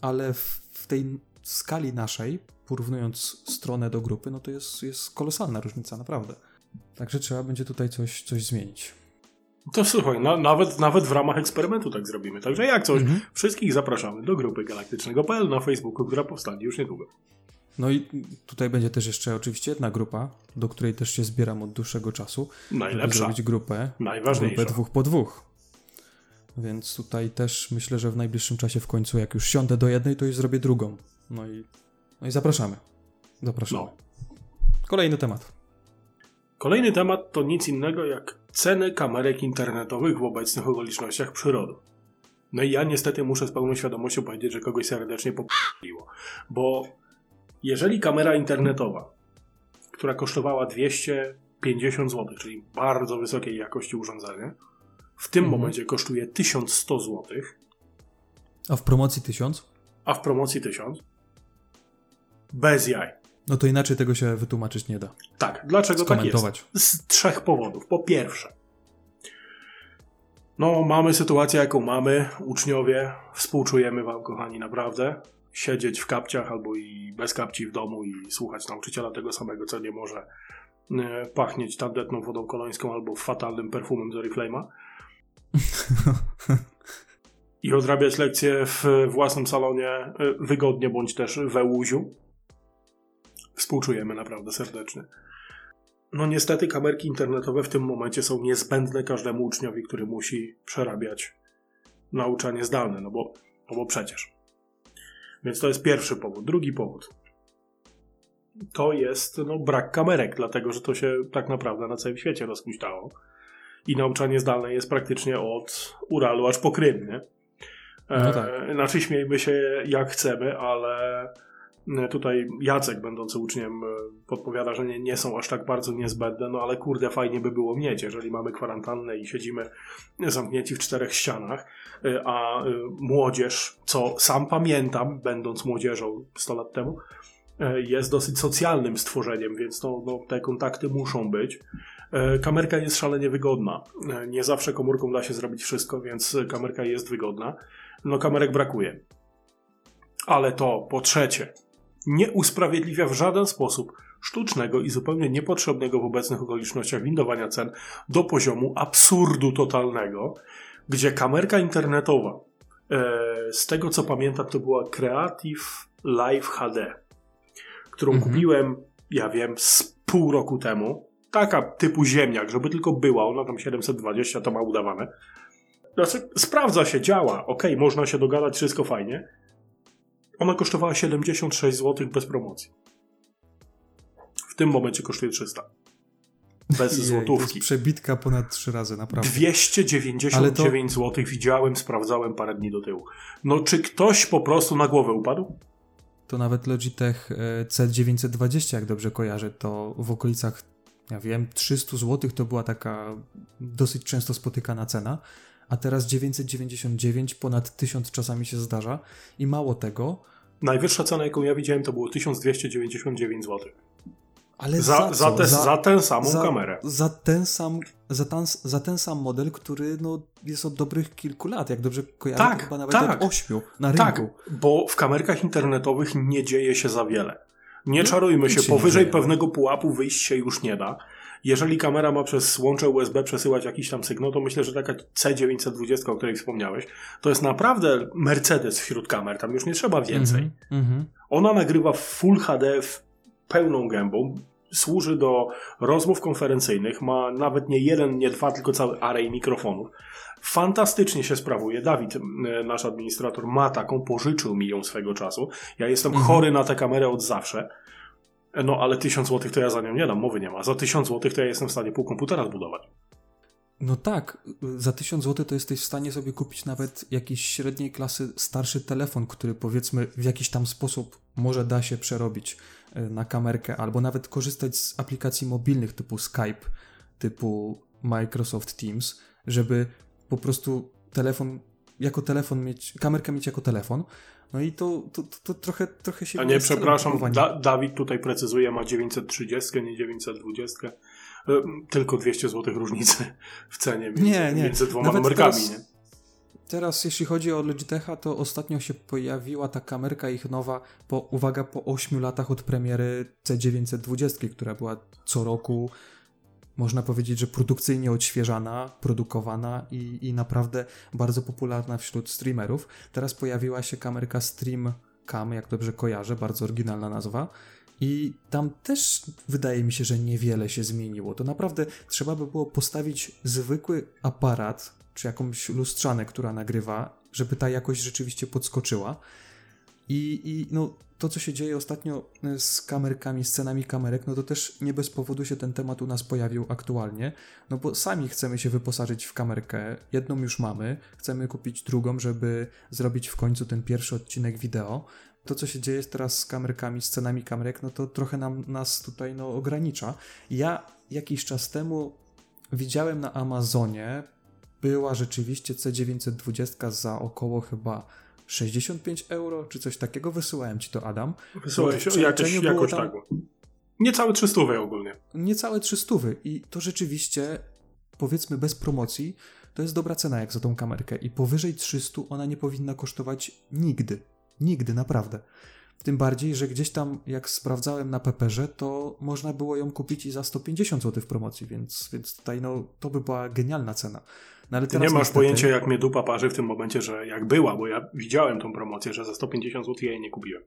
ale w, w tej skali naszej, porównując stronę do grupy, no to jest, jest kolosalna różnica, naprawdę. Także trzeba będzie tutaj coś, coś zmienić. To słuchaj, na, nawet, nawet w ramach eksperymentu tak zrobimy. Także jak coś, mhm. wszystkich zapraszamy do grupy galaktycznego.pl na Facebooku, która powstanie już niedługo. No i tutaj będzie też jeszcze oczywiście jedna grupa, do której też się zbieram od dłuższego czasu. Najlepsza. Żeby zrobić grupę. Najważniejsza. Grupę dwóch po dwóch. Więc tutaj też myślę, że w najbliższym czasie w końcu, jak już siądę do jednej, to już zrobię drugą. No i, no i zapraszamy. Zapraszamy. No. Kolejny temat. Kolejny temat to nic innego jak ceny kamerek internetowych w obecnych okolicznościach przyrody. No i ja niestety muszę z pełną świadomością powiedzieć, że kogoś serdecznie popiło. Bo jeżeli kamera internetowa, która kosztowała 250 zł, czyli bardzo wysokiej jakości urządzenie, w tym mhm. momencie kosztuje 1100 zł. A w promocji 1000? A w promocji 1000? Bez jaj. No to inaczej tego się wytłumaczyć nie da. Tak, dlaczego tak jest? Z trzech powodów. Po pierwsze, no mamy sytuację jaką mamy, uczniowie, współczujemy wam kochani naprawdę, siedzieć w kapciach albo i bez kapci w domu i słuchać nauczyciela tego samego, co nie może e, pachnieć tandetną wodą kolońską albo fatalnym perfumem z Oriflame'a. I odrabiać lekcje w własnym salonie e, wygodnie bądź też we łuziu. Współczujemy naprawdę serdecznie. No niestety kamerki internetowe w tym momencie są niezbędne każdemu uczniowi, który musi przerabiać nauczanie zdalne, no bo, no bo przecież. Więc to jest pierwszy powód. Drugi powód to jest no, brak kamerek, dlatego że to się tak naprawdę na całym świecie rozpuściło. I nauczanie zdalne jest praktycznie od Uralu aż po Krym, nie? No tak. E, znaczy śmiejmy się jak chcemy, ale E, tutaj Jacek, będący uczniem, e, podpowiada, że nie, nie, są aż tak bardzo niezbędne, no ale kurde, fajnie by było mieć, jeżeli mamy kwarantannę i siedzimy zamknięci w czterech ścianach, e, a młodzież, co sam pamiętam, będąc młodzieżą 100 lat temu, jest dosyć socjalnym stworzeniem, więc no, te kontakty muszą być. Kamerka jest szalenie wygodna. Nie zawsze komórką da się zrobić wszystko, więc kamerka jest wygodna. No kamerek brakuje. Ale to po trzecie, nie usprawiedliwia w żaden sposób sztucznego i zupełnie niepotrzebnego w obecnych okolicznościach windowania cen do poziomu absurdu totalnego, gdzie kamerka internetowa, e, z tego co pamiętam, to była Creative Live HD, którą Mhm. kupiłem, ja wiem, z pół roku temu. Taka typu ziemniak, żeby tylko była, ona tam 720 to ma udawane. Znaczy, sprawdza się, działa, ok, można się dogadać, wszystko fajnie. Ona kosztowała 76 zł bez promocji. W tym momencie kosztuje 300. Bez Jej, To złotówki. jest przebitka ponad trzy razy, naprawdę. 299 zł widziałem, sprawdzałem parę dni do tyłu. No czy ktoś po prostu na głowę upadł? To nawet Logitech e, C920, jak dobrze kojarzę, to w okolicach, ja wiem, 300 zł to była taka dosyć często spotykana cena, a teraz 999, ponad 1000 czasami się zdarza i mało tego, Najwyższa cena, jaką ja widziałem, to było 1299 zł. ale Za, za, za, te, za, tę samą za, kamerę. Za ten, sam, za, ten, za ten sam model, który no, jest od dobrych kilku lat, jak dobrze kojarzę, Tak, chyba nawet tak. od 8 na rynku. Tak, bo w kamerkach internetowych nie dzieje się za wiele. Nie No, czarujmy się, powyżej pewnego pułapu wyjść się już nie da. Jeżeli kamera ma przez łącze USB przesyłać jakiś tam sygnał, to myślę, że taka C920, o której wspomniałeś, to jest naprawdę Mercedes wśród kamer. Tam już nie trzeba więcej. Mhm, mhm. Ona nagrywa Full HD w pełną gębą, służy do rozmów konferencyjnych, ma nawet nie jeden, nie dwa, tylko cały array mikrofonów. Fantastycznie się sprawuje. Dawid, nasz administrator, ma taką, pożyczył mi ją swego czasu. Ja jestem Mhm. chory na tę kamerę od zawsze. No ale 1000 zł to ja za nią nie dam, mowy nie ma. Za 1000 zł to ja jestem w stanie pół komputera zbudować. No tak, za 1000 zł to jesteś w stanie sobie kupić nawet jakiś średniej klasy starszy telefon, który powiedzmy w jakiś tam sposób może da się przerobić e, na kamerkę, albo nawet korzystać z aplikacji mobilnych typu Skype, typu Microsoft Teams, żeby po prostu telefon jako telefon mieć, kamerkę mieć jako telefon. No i to, to, to, to trochę, trochę się... A nie, przepraszam, da Dawid tutaj precyzuje, ma 930, nie 920. Ym, Tylko 200 zł różnicy w cenie między, Nie, nie. między dwoma Nawet numerkami. teraz- Nie? Teraz, jeśli chodzi o Logitecha, to ostatnio się pojawiła ta kamerka ich nowa, po, uwaga, po 8 latach od premiery C920, która była co roku, można powiedzieć, że produkcyjnie odświeżana, produkowana i, i naprawdę bardzo popularna wśród streamerów. Teraz pojawiła się kamerka Stream Cam, jak dobrze kojarzę, bardzo oryginalna nazwa. I tam też wydaje mi się, że niewiele się zmieniło. To naprawdę trzeba by było postawić zwykły aparat, czy jakąś lustrzanę, która nagrywa, żeby ta jakość rzeczywiście podskoczyła. I, I no, to, co się dzieje ostatnio e, z kamerkami, z cenami kamerek, no to też nie bez powodu się ten temat u nas pojawił aktualnie, no bo sami chcemy się wyposażyć w kamerkę. Jedną już mamy, chcemy kupić drugą, żeby zrobić w końcu ten pierwszy odcinek wideo. To, co się dzieje teraz z kamerkami, z cenami kamerek, no to trochę nam, nas tutaj no, ogranicza. Ja jakiś czas temu widziałem na Amazonie, była rzeczywiście C920 za około chyba 65 euro, czy coś takiego. Wysyłałem ci to, Adam. Wysyłaj Bo w się jakoś, jakoś tam- tak. Niecałe 300 ogólnie. Niecałe 300 i to rzeczywiście, powiedzmy bez promocji, to jest dobra cena jak za tą kamerkę i powyżej 300 ona nie powinna kosztować nigdy. Nigdy, naprawdę. Tym bardziej, że gdzieś tam, jak sprawdzałem na Peperze, to można było ją kupić i za 150 zł w promocji, więc, więc tutaj no, to by była genialna cena. No, ale Ty nie masz niestety- pojęcia, jak mnie dupa parzy w tym momencie, że jak była, bo ja widziałem tą promocję, że za 150 zł ja jej nie kupiłem.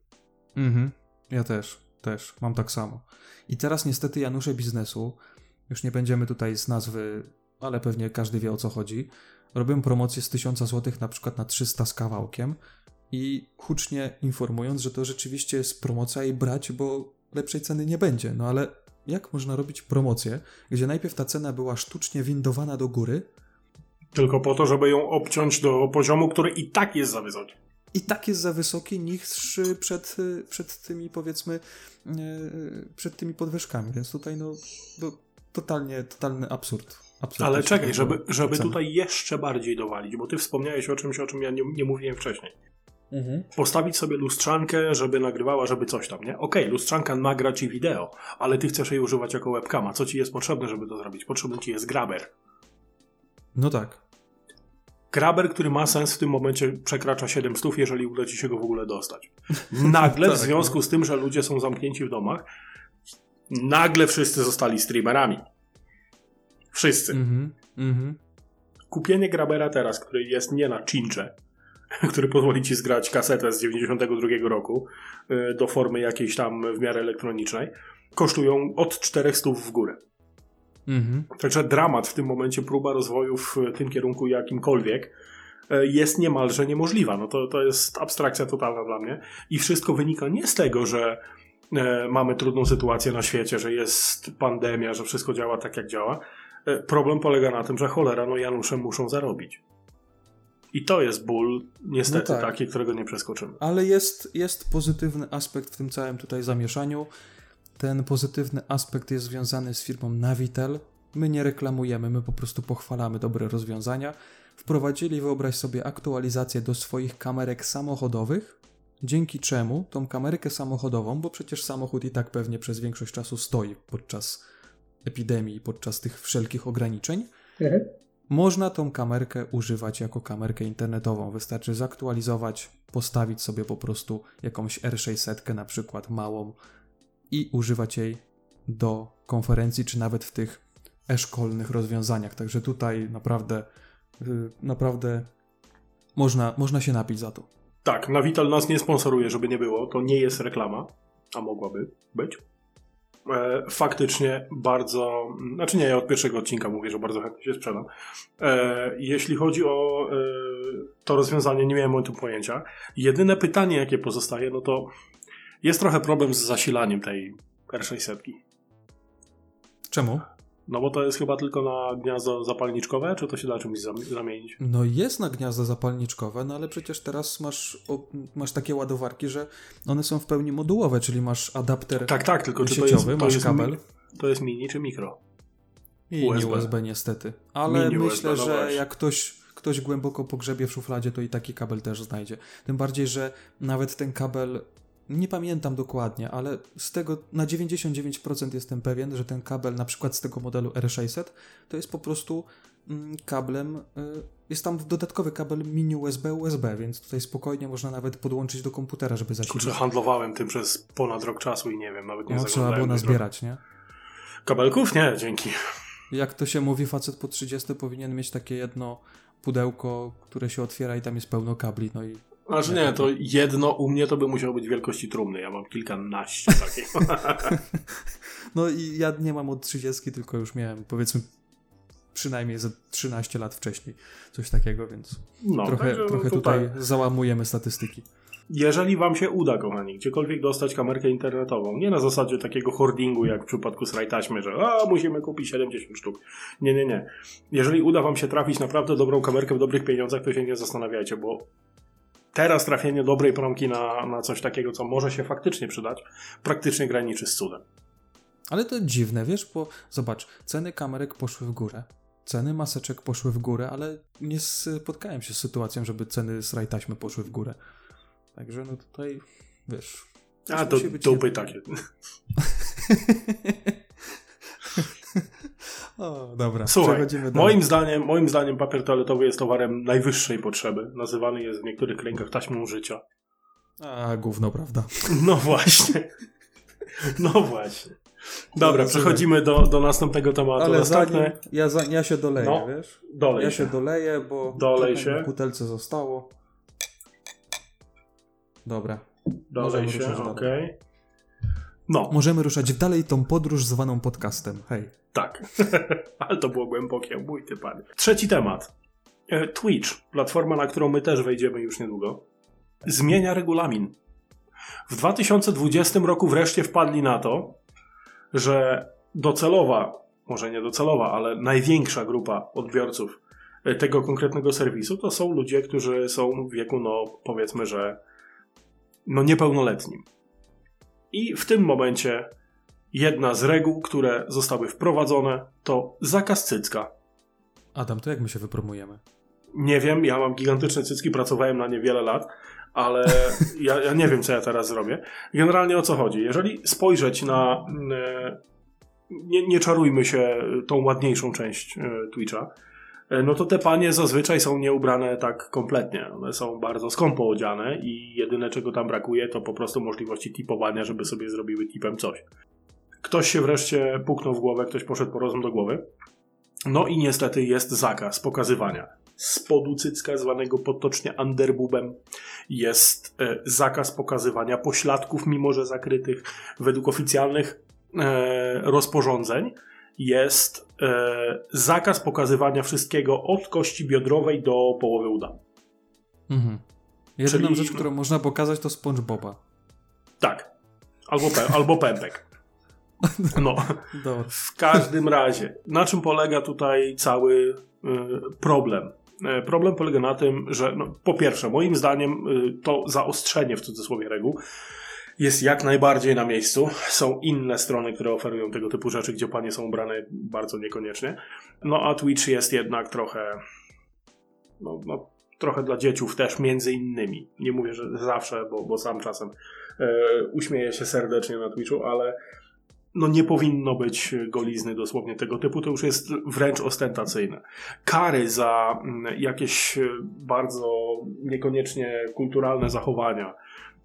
Mhm. Ja też, też. Mam tak samo. I teraz niestety Janusze biznesu, już nie będziemy tutaj z nazwy, ale pewnie każdy wie o co chodzi, robią promocję z 1000 zł na przykład na 300 z kawałkiem i hucznie informując, że to rzeczywiście jest promocja i brać, bo lepszej ceny nie będzie. No ale jak można robić promocję, gdzie najpierw ta cena była sztucznie windowana do góry, Tylko po to, żeby ją obciąć do poziomu, który i tak jest za wysoki. i tak jest za wysoki niż przed, przed tymi powiedzmy e, przed tymi podwyżkami, więc tutaj no, no totalnie, totalny absurd. absurd Ale czekaj, żeby, żeby tutaj jeszcze bardziej dowalić, bo ty wspomniałeś o czymś, o czym ja nie, nie mówiłem wcześniej. Mhm. Postawić sobie lustrzankę, żeby nagrywała, żeby coś tam, nie? Okej, lustrzanka nagra ci wideo, ale ty chcesz jej używać jako webcama. Co ci jest potrzebne, żeby to zrobić? Potrzebny ci jest grabber. No tak. Graber, który ma sens w tym momencie przekracza 700, jeżeli uda ci się go w ogóle dostać. Nagle w Tak, związku z tym, że ludzie są zamknięci w domach, nagle wszyscy zostali streamerami. Wszyscy. Mhm, mhm. Kupienie Grabera teraz, który jest nie na cincze, który pozwoli ci zgrać kasetę z 92 roku y, do formy jakiejś tam w miarę elektronicznej, kosztują od 400 w górę. Mhm. Także dramat w tym momencie, próba rozwoju w tym kierunku jakimkolwiek e, jest niemalże niemożliwa. No to, to jest abstrakcja totalna dla mnie. I wszystko wynika nie z tego, że e, mamy trudną sytuację na świecie, że jest pandemia, że wszystko działa tak, jak działa. E, problem polega na tym, że cholera, no Janusze muszą zarobić. I to jest ból, niestety, No tak. taki, którego nie przeskoczymy. Ale jest, jest pozytywny aspekt w tym całym tutaj zamieszaniu. Ten pozytywny aspekt jest związany z firmą Navitel. My nie reklamujemy, my po prostu pochwalamy dobre rozwiązania. Wprowadzili, wyobraź sobie, aktualizację do swoich kamerek samochodowych, dzięki czemu tą kamerkę samochodową, bo przecież samochód i tak pewnie przez większość czasu stoi podczas epidemii, podczas tych wszelkich ograniczeń, można tą kamerkę używać jako kamerkę internetową. Wystarczy zaktualizować, postawić sobie po prostu jakąś R600 na przykład małą i używać jej do konferencji, czy nawet w tych e-szkolnych rozwiązaniach. Także tutaj naprawdę, yy, naprawdę można, można się napić za to. Tak, Navital nas nie sponsoruje, żeby nie było. To nie jest reklama, a mogłaby być. E, faktycznie bardzo. Znaczy nie, ja od pierwszego odcinka mówię, że bardzo chętnie się sprzedam. E, jeśli chodzi o e, to rozwiązanie, nie miałem o tym pojęcia. Jedyne pytanie, jakie pozostaje, no to jest trochę problem z zasilaniem tej R600. Czemu? No bo to jest chyba tylko na gniazdo zapalniczkowe, czy to się da czymś zam- zamienić? No jest na gniazda zapalniczkowe, no ale przecież teraz masz, o, masz takie ładowarki, że one są w pełni modułowe, czyli masz adapter Tak, tak, tylko czy to jest, sieciowy, to masz jest, kabel. mi- to jest mini czy mikro? I USB. USB. Niestety. Ale Mini myślę, USB, no że właśnie. jak ktoś, ktoś głęboko pogrzebie w szufladzie, to i taki kabel też znajdzie. Tym bardziej, że nawet ten kabel, nie pamiętam dokładnie, ale z tego na 99% jestem pewien, że ten kabel na przykład z tego modelu R600 to jest po prostu mm, kablem, y, jest tam dodatkowy kabel mini USB, USB, więc tutaj spokojnie można nawet podłączyć do komputera, żeby Kurczę, zasilić. handlowałem tym przez ponad rok czasu i nie wiem, nawet nie No, trzeba było nazbierać, nie? Kabelków? Nie, dzięki. Jak to się mówi, facet po 30 powinien mieć takie jedno pudełko, które się otwiera i tam jest pełno kabli, no i Znaczy nie, to jedno u mnie to by musiało być wielkości trumny. Ja mam kilkanaście takich. no i ja nie mam od 30, tylko już miałem powiedzmy przynajmniej ze 13 lat wcześniej coś takiego, więc No, trochę, trochę tutaj załamujemy statystyki. Jeżeli wam się uda, kochani, gdziekolwiek dostać kamerkę internetową, nie na zasadzie takiego hoardingu, jak w przypadku sraj taśmy, że a, musimy kupić 70 sztuk. Nie, nie, nie. Jeżeli uda wam się trafić naprawdę dobrą kamerkę w dobrych pieniądzach, to się nie zastanawiajcie, bo teraz trafienie dobrej promki na, na coś takiego, co może się faktycznie przydać, praktycznie graniczy z cudem. Ale to dziwne, wiesz, bo zobacz, ceny kamerek poszły w górę, ceny maseczek poszły w górę, ale nie spotkałem się z sytuacją, żeby ceny sraj taśmy poszły w górę. Także no tutaj, wiesz... A to dupy takie. o, dobra, Słuchaj, moim zdaniem, moim zdaniem papier toaletowy jest towarem najwyższej potrzeby. Nazywany jest w niektórych kręgach taśmą życia. A, gówno, prawda? No właśnie. No właśnie. Dobra, No, przechodzimy do, do następnego tematu. Ale Następny, zanim ja, za, ja się doleję, No, wiesz? dolej Ja się. się doleję, bo Dolej się. w butelce zostało. Dobra. Dolej możemy się, okej. dalej. No, Możemy ruszać dalej tą podróż zwaną podcastem. Hej. Tak. Ale to było głębokie, mój ty panie. Trzeci temat. E, Twitch, platforma, na którą my też wejdziemy już niedługo, zmienia regulamin. W 2020 roku wreszcie wpadli na to, że docelowa, może nie docelowa, ale największa grupa odbiorców e, tego konkretnego serwisu to są ludzie, którzy są w wieku, no powiedzmy, że no niepełnoletnim. I w tym momencie jedna z reguł, które zostały wprowadzone, to zakaz cycka. Adam, to jak my się wypromujemy? Nie wiem, ja mam gigantyczne cycki, pracowałem na nie wiele lat, ale ja, ja nie wiem, co ja teraz zrobię. Generalnie o co chodzi? Jeżeli spojrzeć na. e, Nie, nie czarujmy się tą ładniejszą część e, Twitcha. e, no to te panie zazwyczaj są nieubrane tak kompletnie. One są bardzo skąpo odziane i jedyne czego tam brakuje to po prostu możliwości tipowania, żeby sobie zrobiły tipem coś. Ktoś się wreszcie puknął w głowę, ktoś poszedł po rozum do głowy. No i niestety jest zakaz pokazywania spodu cycka, zwanego potocznie underbubem. Jest e, zakaz pokazywania pośladków, mimo że zakrytych. Według oficjalnych e, rozporządzeń jest e, zakaz pokazywania wszystkiego od kości biodrowej do połowy uda. Mhm. Jedyną Czyli- rzecz, którą można pokazać, to SpongeBoba. Tak. Albo, pe- albo pępek. No. Dobra. W każdym razie, na czym polega tutaj cały y, problem? E, Problem polega na tym, że no, po pierwsze, moim zdaniem y, to zaostrzenie w cudzysłowie reguł jest jak najbardziej na miejscu. Są inne strony, które oferują tego typu rzeczy, gdzie panie są ubrane bardzo niekoniecznie. No a Twitch jest jednak trochę no, no, trochę dla dzieciów też między innymi. Nie mówię, że zawsze, bo, bo sam czasem e, uśmieję się serdecznie na Twitchu, ale no nie powinno być golizny dosłownie tego typu, to już jest wręcz ostentacyjne. Kary za mm, jakieś e, bardzo niekoniecznie kulturalne zachowania.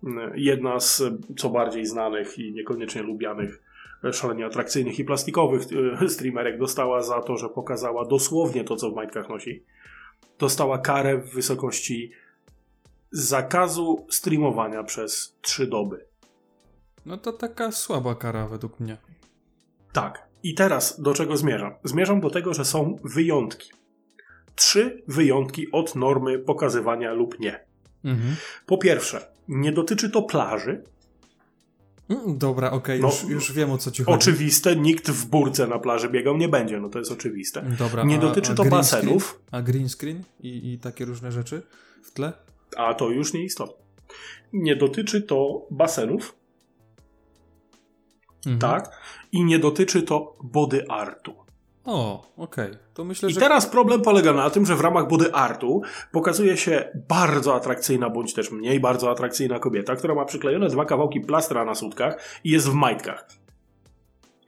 Mm, Jedna z e, co bardziej znanych i niekoniecznie lubianych e, szalenie atrakcyjnych i plastikowych streamerek dostała za to, że pokazała dosłownie to, co w majtkach nosi. Dostała karę w wysokości zakazu streamowania przez trzy doby. No to taka słaba kara według mnie. Tak. I teraz do czego zmierzam? Zmierzam do tego, że są wyjątki. Trzy wyjątki od normy pokazywania lub nie. Mhm. Po pierwsze, nie dotyczy to plaży. Mm, Dobra, okej, No, już, już wiem o co ci chodzi. Oczywiste, nikt w burce na plaży biegał nie będzie, no to jest oczywiste. Dobra, Nie a- dotyczy a to basenów. Screen? A green screen i, i takie różne rzeczy w tle? A to już nieistotne. Nie dotyczy to basenów, Mhm. tak? I nie dotyczy to body artu. O, okej. To myślę, I że... teraz problem polega na tym, że w ramach body artu pokazuje się bardzo atrakcyjna, bądź też mniej bardzo atrakcyjna kobieta, która ma przyklejone dwa kawałki plastra na sutkach i jest w majtkach.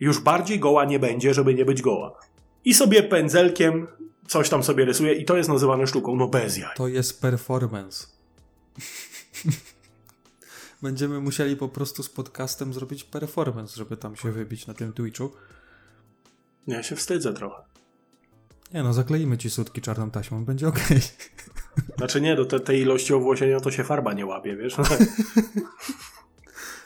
Już bardziej goła nie będzie, żeby nie być goła. I sobie pędzelkiem coś tam sobie rysuje i to jest nazywane sztuką, no bez jaj. To jest performance. Będziemy musieli po prostu z podcastem zrobić performance, żeby tam się wybić na tym Twitchu. Ja się wstydzę trochę. Nie no, zakleimy ci sutki czarną taśmą, będzie okej. Znaczy nie, do te, tej ilości owłosienia to się farba nie łapie, wiesz?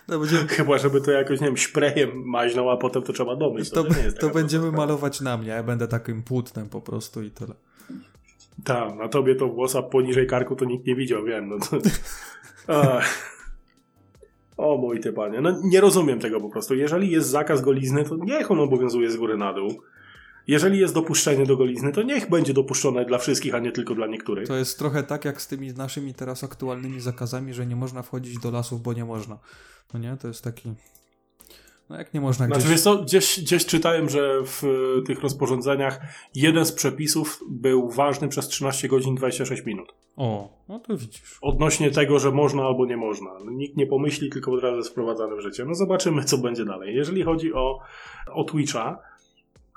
No, będziemy, Chyba, żeby to jakoś, nie wiem, szprejem maźną, a potem to trzeba domyć. to, to taka będziemy prosta malować na mnie, ja będę takim płótnem po prostu i tyle. Tak, na tobie to włosa poniżej karku to nikt nie widział, wiem. No to... O mój ty panie, no nie rozumiem tego po prostu. Jeżeli jest zakaz golizny, to niech on obowiązuje z góry na dół. Jeżeli jest dopuszczenie do golizny, to niech będzie dopuszczone dla wszystkich, a nie tylko dla niektórych. To jest trochę tak jak z tymi naszymi teraz aktualnymi zakazami, że nie można wchodzić do lasów, bo nie można. No nie, to jest taki... No jak nie można Znaczy gdzieś... wiesz co, gdzieś, gdzieś czytałem, że w y, tych rozporządzeniach jeden z przepisów był ważny przez 13 godzin 26 minut. O, no to widzisz. odnośnie tego, że można albo nie można. No, nikt nie pomyśli, tylko od razu jest wprowadzane w życie. No zobaczymy, co będzie dalej. Jeżeli chodzi o, o Twitcha,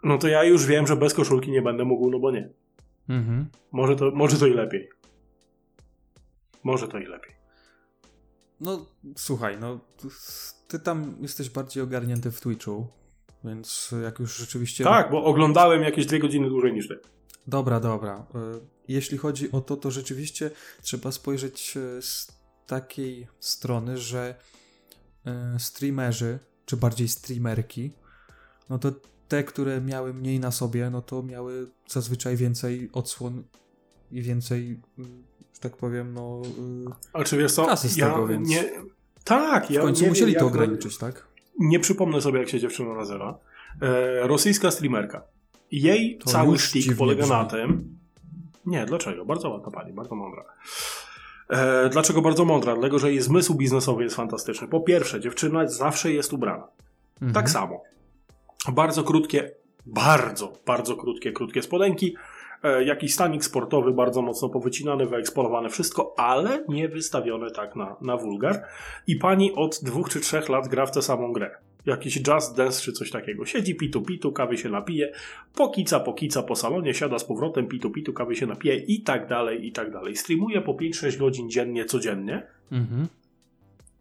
no to ja już wiem, że bez koszulki nie będę mógł, no bo nie. Mhm. Może to, może to i lepiej. Może to i lepiej. No, słuchaj, no ty tam jesteś bardziej ogarnięty w Twitchu, więc jak już rzeczywiście... Tak, bo oglądałem jakieś dwie godziny dłużej niż ty. Dobra, dobra. Y, Jeśli chodzi o to, to rzeczywiście trzeba spojrzeć y, z takiej strony, że y, streamerzy, czy bardziej streamerki, no to te, które miały mniej na sobie, no to miały zazwyczaj więcej odsłon i więcej, y, że tak powiem, no y, A czy wiesz co? Kasy z ja tego, więc- nie... Tak, ja w końcu nie musieli wiem, to ograniczyć, tak? Nie przypomnę sobie, jak się dziewczyna nazywa. E, rosyjska streamerka. Jej To cały sztik polega brzmi. na tym. Nie, dlaczego? Bardzo ładna pani, bardzo mądra. E, dlaczego bardzo mądra? Dlatego, że jej zmysł biznesowy jest fantastyczny. Po pierwsze, dziewczyna zawsze jest ubrana. Mhm. Tak samo. Bardzo krótkie, bardzo, bardzo krótkie, krótkie spodenki. E, jakiś stanik sportowy, bardzo mocno powycinany, wyeksponowane wszystko, ale nie wystawione tak na, na wulgar. I pani od dwóch czy trzech lat gra w tę samą grę. jakiś Just Dance czy coś takiego. Siedzi pitu pitu, kawy się napije, pokica pokica po salonie, siada z powrotem, pitu pitu, kawy się napije i tak dalej, i tak dalej. Streamuje po 5-6 godzin dziennie, codziennie Mhm.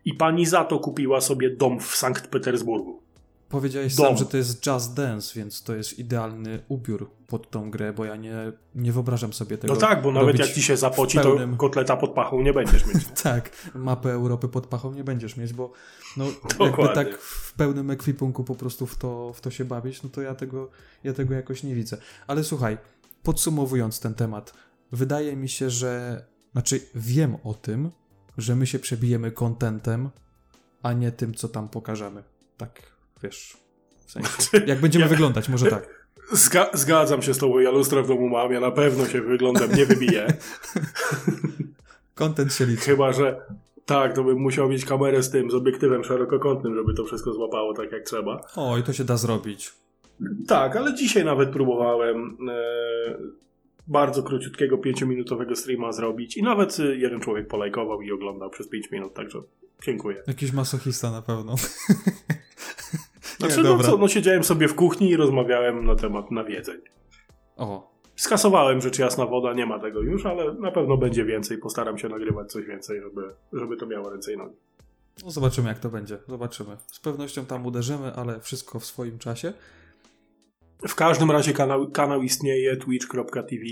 i pani za to kupiła sobie dom w Sankt Petersburgu. Powiedziałeś Dom. sam, że to jest Just Dance, więc to jest idealny ubiór pod tą grę, bo ja nie, nie wyobrażam sobie tego. No tak, bo nawet jak ci się zapoci, pełnym- to kotleta pod pachą nie będziesz mieć. Tak, mapę Europy pod pachą nie będziesz mieć, bo no, jakby tak w pełnym ekwipunku po prostu w to, w to się bawić, no to ja tego, ja tego jakoś nie widzę. Ale słuchaj, podsumowując ten temat, wydaje mi się, że, znaczy wiem o tym, że my się przebijemy kontentem, a nie tym, co tam pokażemy. Tak, wiesz, w sensie, jak będziemy Ja- wyglądać, może tak. Zga- zgadzam się z tobą, ja lustra w domu mam, ja na pewno się wyglądem nie wybiję. Kontent się liczy. Chyba, że tak, to bym musiał mieć kamerę z tym, z obiektywem szerokokątnym, żeby to wszystko złapało tak jak trzeba. O, i to się da zrobić. Tak, ale dzisiaj nawet próbowałem e, bardzo króciutkiego, pięciominutowego streama zrobić i nawet e, jeden człowiek polajkował i oglądał przez 5 minut, także dziękuję. Jakiś masochista na pewno. Znaczy, nie, no co, no siedziałem sobie w kuchni i rozmawiałem na temat nawiedzeń. O, Skasowałem rzecz jasna woda, nie ma tego już, ale na pewno będzie więcej. Postaram się nagrywać coś więcej, żeby, żeby to miało ręce i nogi. No zobaczymy, jak to będzie. Zobaczymy. Z pewnością tam uderzymy, ale wszystko w swoim czasie. W każdym razie kanał, kanał istnieje twitch.tv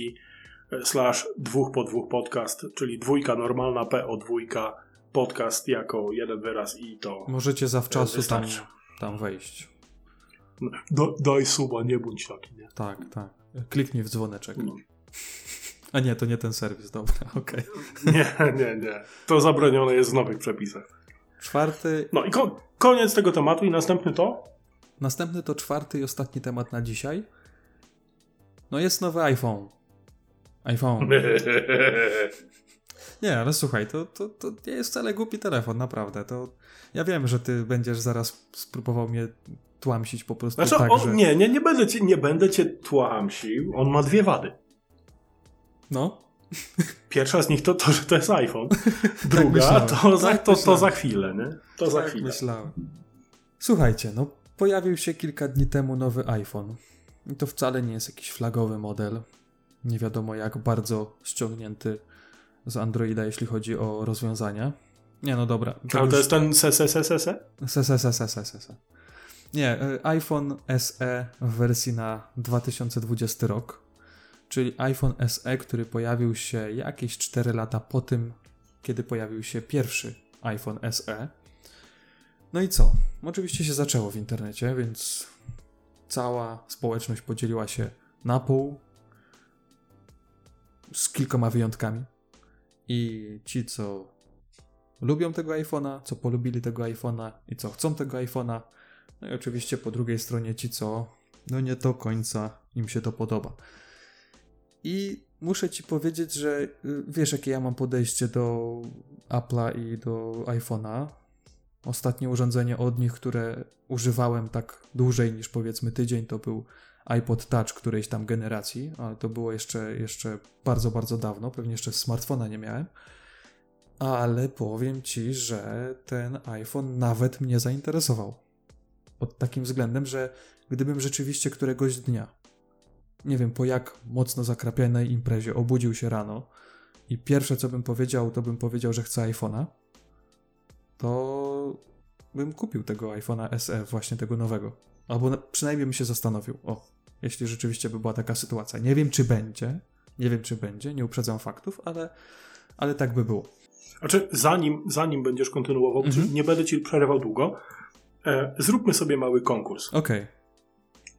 slash dwóch po dwóch podcast, czyli dwójka normalna, PO dwójka, podcast jako jeden wyraz i to Możecie zawczasu tam. Tam wejść. Do, daj suba, nie bądź taki, nie? Tak, tak. Kliknij w dzwoneczek. No. A nie, to nie ten serwis, dobra, okej. Nie, nie, nie. To zabronione jest w nowych przepisach. Czwarty, No i ko- koniec tego tematu i następny to? następny to czwarty i ostatni temat na dzisiaj. No jest nowy iPhone. iPhone. Nie, ale słuchaj, to, to, to nie jest wcale głupi telefon, naprawdę. To ja wiem, że ty będziesz zaraz spróbował mnie tłamsić po prostu Znaczy, tak, on, że... nie, nie, nie będę cię, nie będę cię tłamsił. On ma dwie wady. No, Pierwsza z nich to to, że to jest iPhone. Druga myślałem. to, za, Tak to, to myślałem. za chwilę, nie? To za tak chwilę. myślałem. Słuchajcie, no pojawił się kilka dni temu nowy iPhone. I to wcale nie jest jakiś flagowy model. Nie wiadomo jak bardzo ściągnięty z Androida, jeśli chodzi o rozwiązania. Nie, no dobra. Ale już- to jest ten SSSS? Se, se, se, se, se, se, se. Nie, y, iPhone SE w wersji na 2020 rok, czyli iPhone SE, który pojawił się jakieś 4 lata po tym, kiedy pojawił się pierwszy iPhone SE. No i co? Oczywiście się zaczęło w internecie, więc cała społeczność podzieliła się na pół z kilkoma wyjątkami. I ci, co lubią tego iPhone'a, co polubili tego iPhone'a i co chcą tego iPhone'a. No i oczywiście po drugiej stronie ci, co no nie do końca im się to podoba. I muszę ci powiedzieć, że y, wiesz, jakie ja mam podejście do Apple'a i do iPhone'a. Ostatnie urządzenie od nich, które używałem tak dłużej niż powiedzmy tydzień, to był iPod Touch którejś tam generacji, ale to było jeszcze, jeszcze bardzo, bardzo dawno, pewnie jeszcze smartfona nie miałem. Ale powiem ci, że ten iPhone nawet mnie zainteresował. Pod takim względem, że gdybym rzeczywiście któregoś dnia, nie wiem po jak mocno zakrapianej imprezie, obudził się rano i pierwsze co bym powiedział, to bym powiedział, że chcę iPhone'a, to bym kupił tego iPhone'a SE, właśnie tego nowego. Albo na, przynajmniej bym się zastanowił, o, jeśli rzeczywiście by była taka sytuacja. Nie wiem, czy będzie, nie wiem, czy będzie, nie uprzedzam faktów, ale, ale tak by było. Znaczy, zanim, zanim będziesz kontynuował, Mhm. nie będę ci przerywał długo, e, zróbmy sobie mały konkurs. Okej.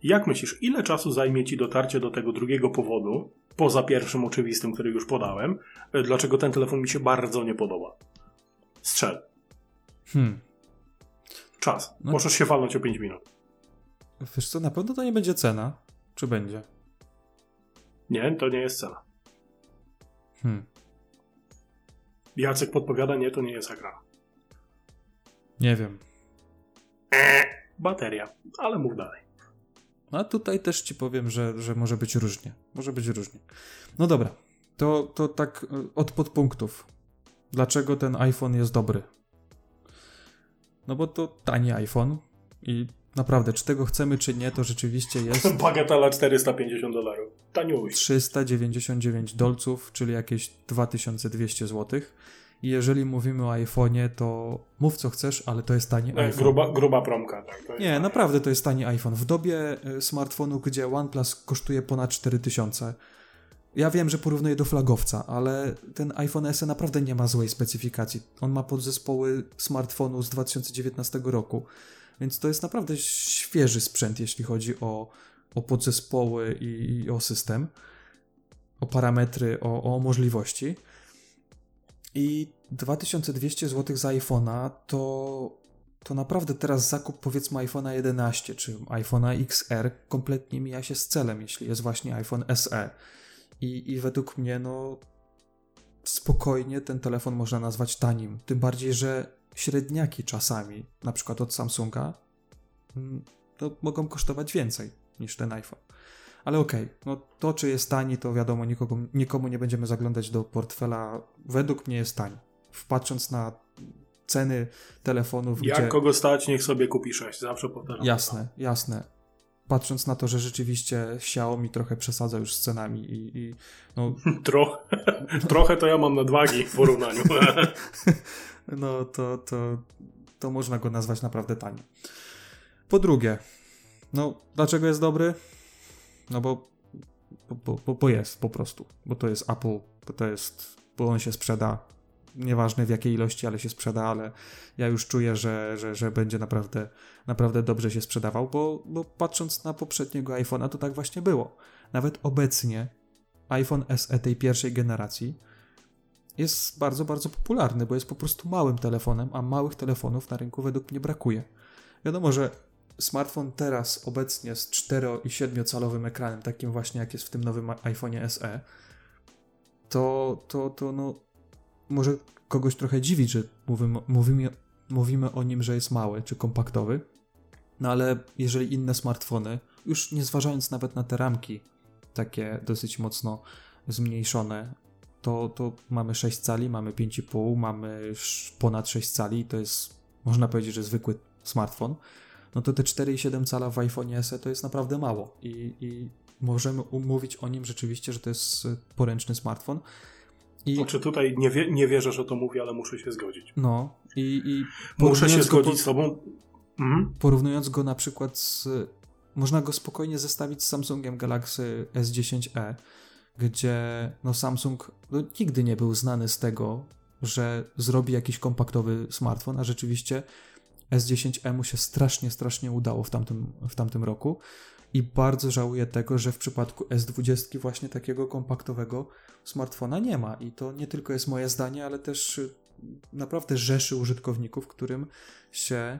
Jak myślisz, ile czasu zajmie ci dotarcie do tego drugiego powodu, poza pierwszym oczywistym, który już podałem, e, dlaczego ten telefon mi się bardzo nie podoba? Strzel. Hmm. Czas. No- Możesz się walnąć o 5 minut. Wiesz co, na pewno to nie będzie cena. Czy będzie? Nie, to nie jest cena. Hmm. Jacek podpowiada, nie, to nie jest ekran. Nie wiem. Bateria, ale mów dalej. A tutaj też ci powiem, że, że może być różnie. Może być różnie. No dobra, to, to tak y, od podpunktów. Dlaczego ten iPhone jest dobry? No bo to tani iPhone I naprawdę, czy tego chcemy, czy nie, to rzeczywiście jest Bagatela 450 dolarów. Taniuś. 399 dolców, czyli jakieś 2200 zł. I jeżeli mówimy o iPhone'ie, to mów co chcesz, ale to jest tani E, iPhone. Gruba, gruba promka, tak. Nie, naprawdę to jest tani iPhone. W dobie y, smartfonu, gdzie OnePlus kosztuje ponad 4000, ja wiem, że porównuję do flagowca, ale ten iPhone SE naprawdę nie ma złej specyfikacji. On ma podzespoły smartfonu z 2019 roku, więc to jest naprawdę świeży sprzęt, jeśli chodzi o, o podzespoły i, i o system, o parametry, o, o możliwości. I 2200 zł za iPhone'a to, to naprawdę teraz zakup powiedzmy iPhone'a 11 czy iPhone'a XR kompletnie mija się z celem, jeśli jest właśnie iPhone SE. I, I według mnie, no spokojnie ten telefon można nazwać tanim. Tym bardziej, że średniaki czasami, na przykład od Samsunga, mm, to mogą kosztować więcej niż ten iPhone. Ale okej, no to czy jest tani, to wiadomo, nikogo, nikomu nie będziemy zaglądać do portfela. Według mnie jest tani. Patrząc na ceny telefonów, Jak gdzie... kogo stać, niech sobie kupi 6. Zawsze powtarzam. Jasne, jasne. Patrząc na to, że rzeczywiście Xiaomi trochę przesadza już z cenami i, i no, Trochę, trochę to ja mam nadwagi w porównaniu. no to, to, to można go nazwać naprawdę tani. Po drugie, no dlaczego jest dobry? No bo, bo, bo, bo jest po prostu, bo to jest Apple, bo to jest, bo on się sprzeda, nieważne w jakiej ilości, ale się sprzeda, ale ja już czuję, że, że, że będzie naprawdę, naprawdę dobrze się sprzedawał, bo, bo patrząc na poprzedniego iPhone'a, to tak właśnie było. Nawet obecnie iPhone SE tej pierwszej generacji jest bardzo, bardzo popularny, bo jest po prostu małym telefonem, a małych telefonów na rynku według mnie brakuje. Wiadomo, że smartfon teraz obecnie z 4 i 7 calowym ekranem, takim właśnie jak jest w tym nowym iPhone'ie SE, to, to, to no, może kogoś trochę dziwić, że mówimy, mówimy, mówimy o nim, że jest mały czy kompaktowy, no ale jeżeli inne smartfony, już nie zważając nawet na te ramki, takie dosyć mocno zmniejszone, to, to mamy 6 cali, mamy 5,5, mamy ponad 6 cali, to jest, można powiedzieć, że zwykły smartfon, no to te 4,7 cala w iPhone SE to jest naprawdę mało i, i możemy umówić o nim rzeczywiście, że to jest poręczny smartfon. I, Znaczy tutaj nie, wie, nie wierzę, że to mówię, ale muszę się zgodzić. no, i, i Muszę się zgodzić z tobą. Mhm. porównując go na przykład z. Można go spokojnie zestawić z Samsungiem Galaxy S10e, gdzie no Samsung no, nigdy nie był znany z tego, że zrobi jakiś kompaktowy smartfon, a rzeczywiście S10e mu się strasznie, strasznie udało w tamtym, w tamtym roku. I bardzo żałuję tego, że w przypadku S20 właśnie takiego kompaktowego smartfona nie ma. I to nie tylko jest moje zdanie, ale też y, naprawdę rzeszy użytkowników, którym się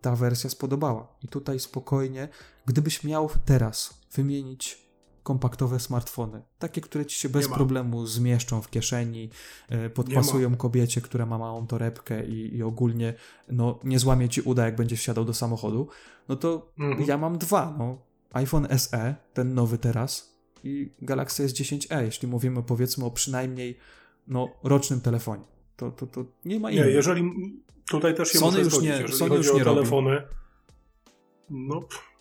ta wersja spodobała. I tutaj spokojnie, gdybyś miał teraz wymienić kompaktowe smartfony, takie, które ci się bez Nie problemu zmieszczą w kieszeni, e, podpasują kobiecie, która ma małą torebkę i, i ogólnie no, nie złamie ci uda, jak będziesz wsiadał do samochodu, no to Mhm. ja mam dwa. No. iPhone SE, ten nowy teraz i Galaxy S10e, jeśli mówimy powiedzmy o przynajmniej no, rocznym telefonie. To, to, to nie ma Nie, innego. jeżeli tutaj też się Sony muszę już zgodzić, nie- jeżeli Sony już nie robi. telefony. No, pff.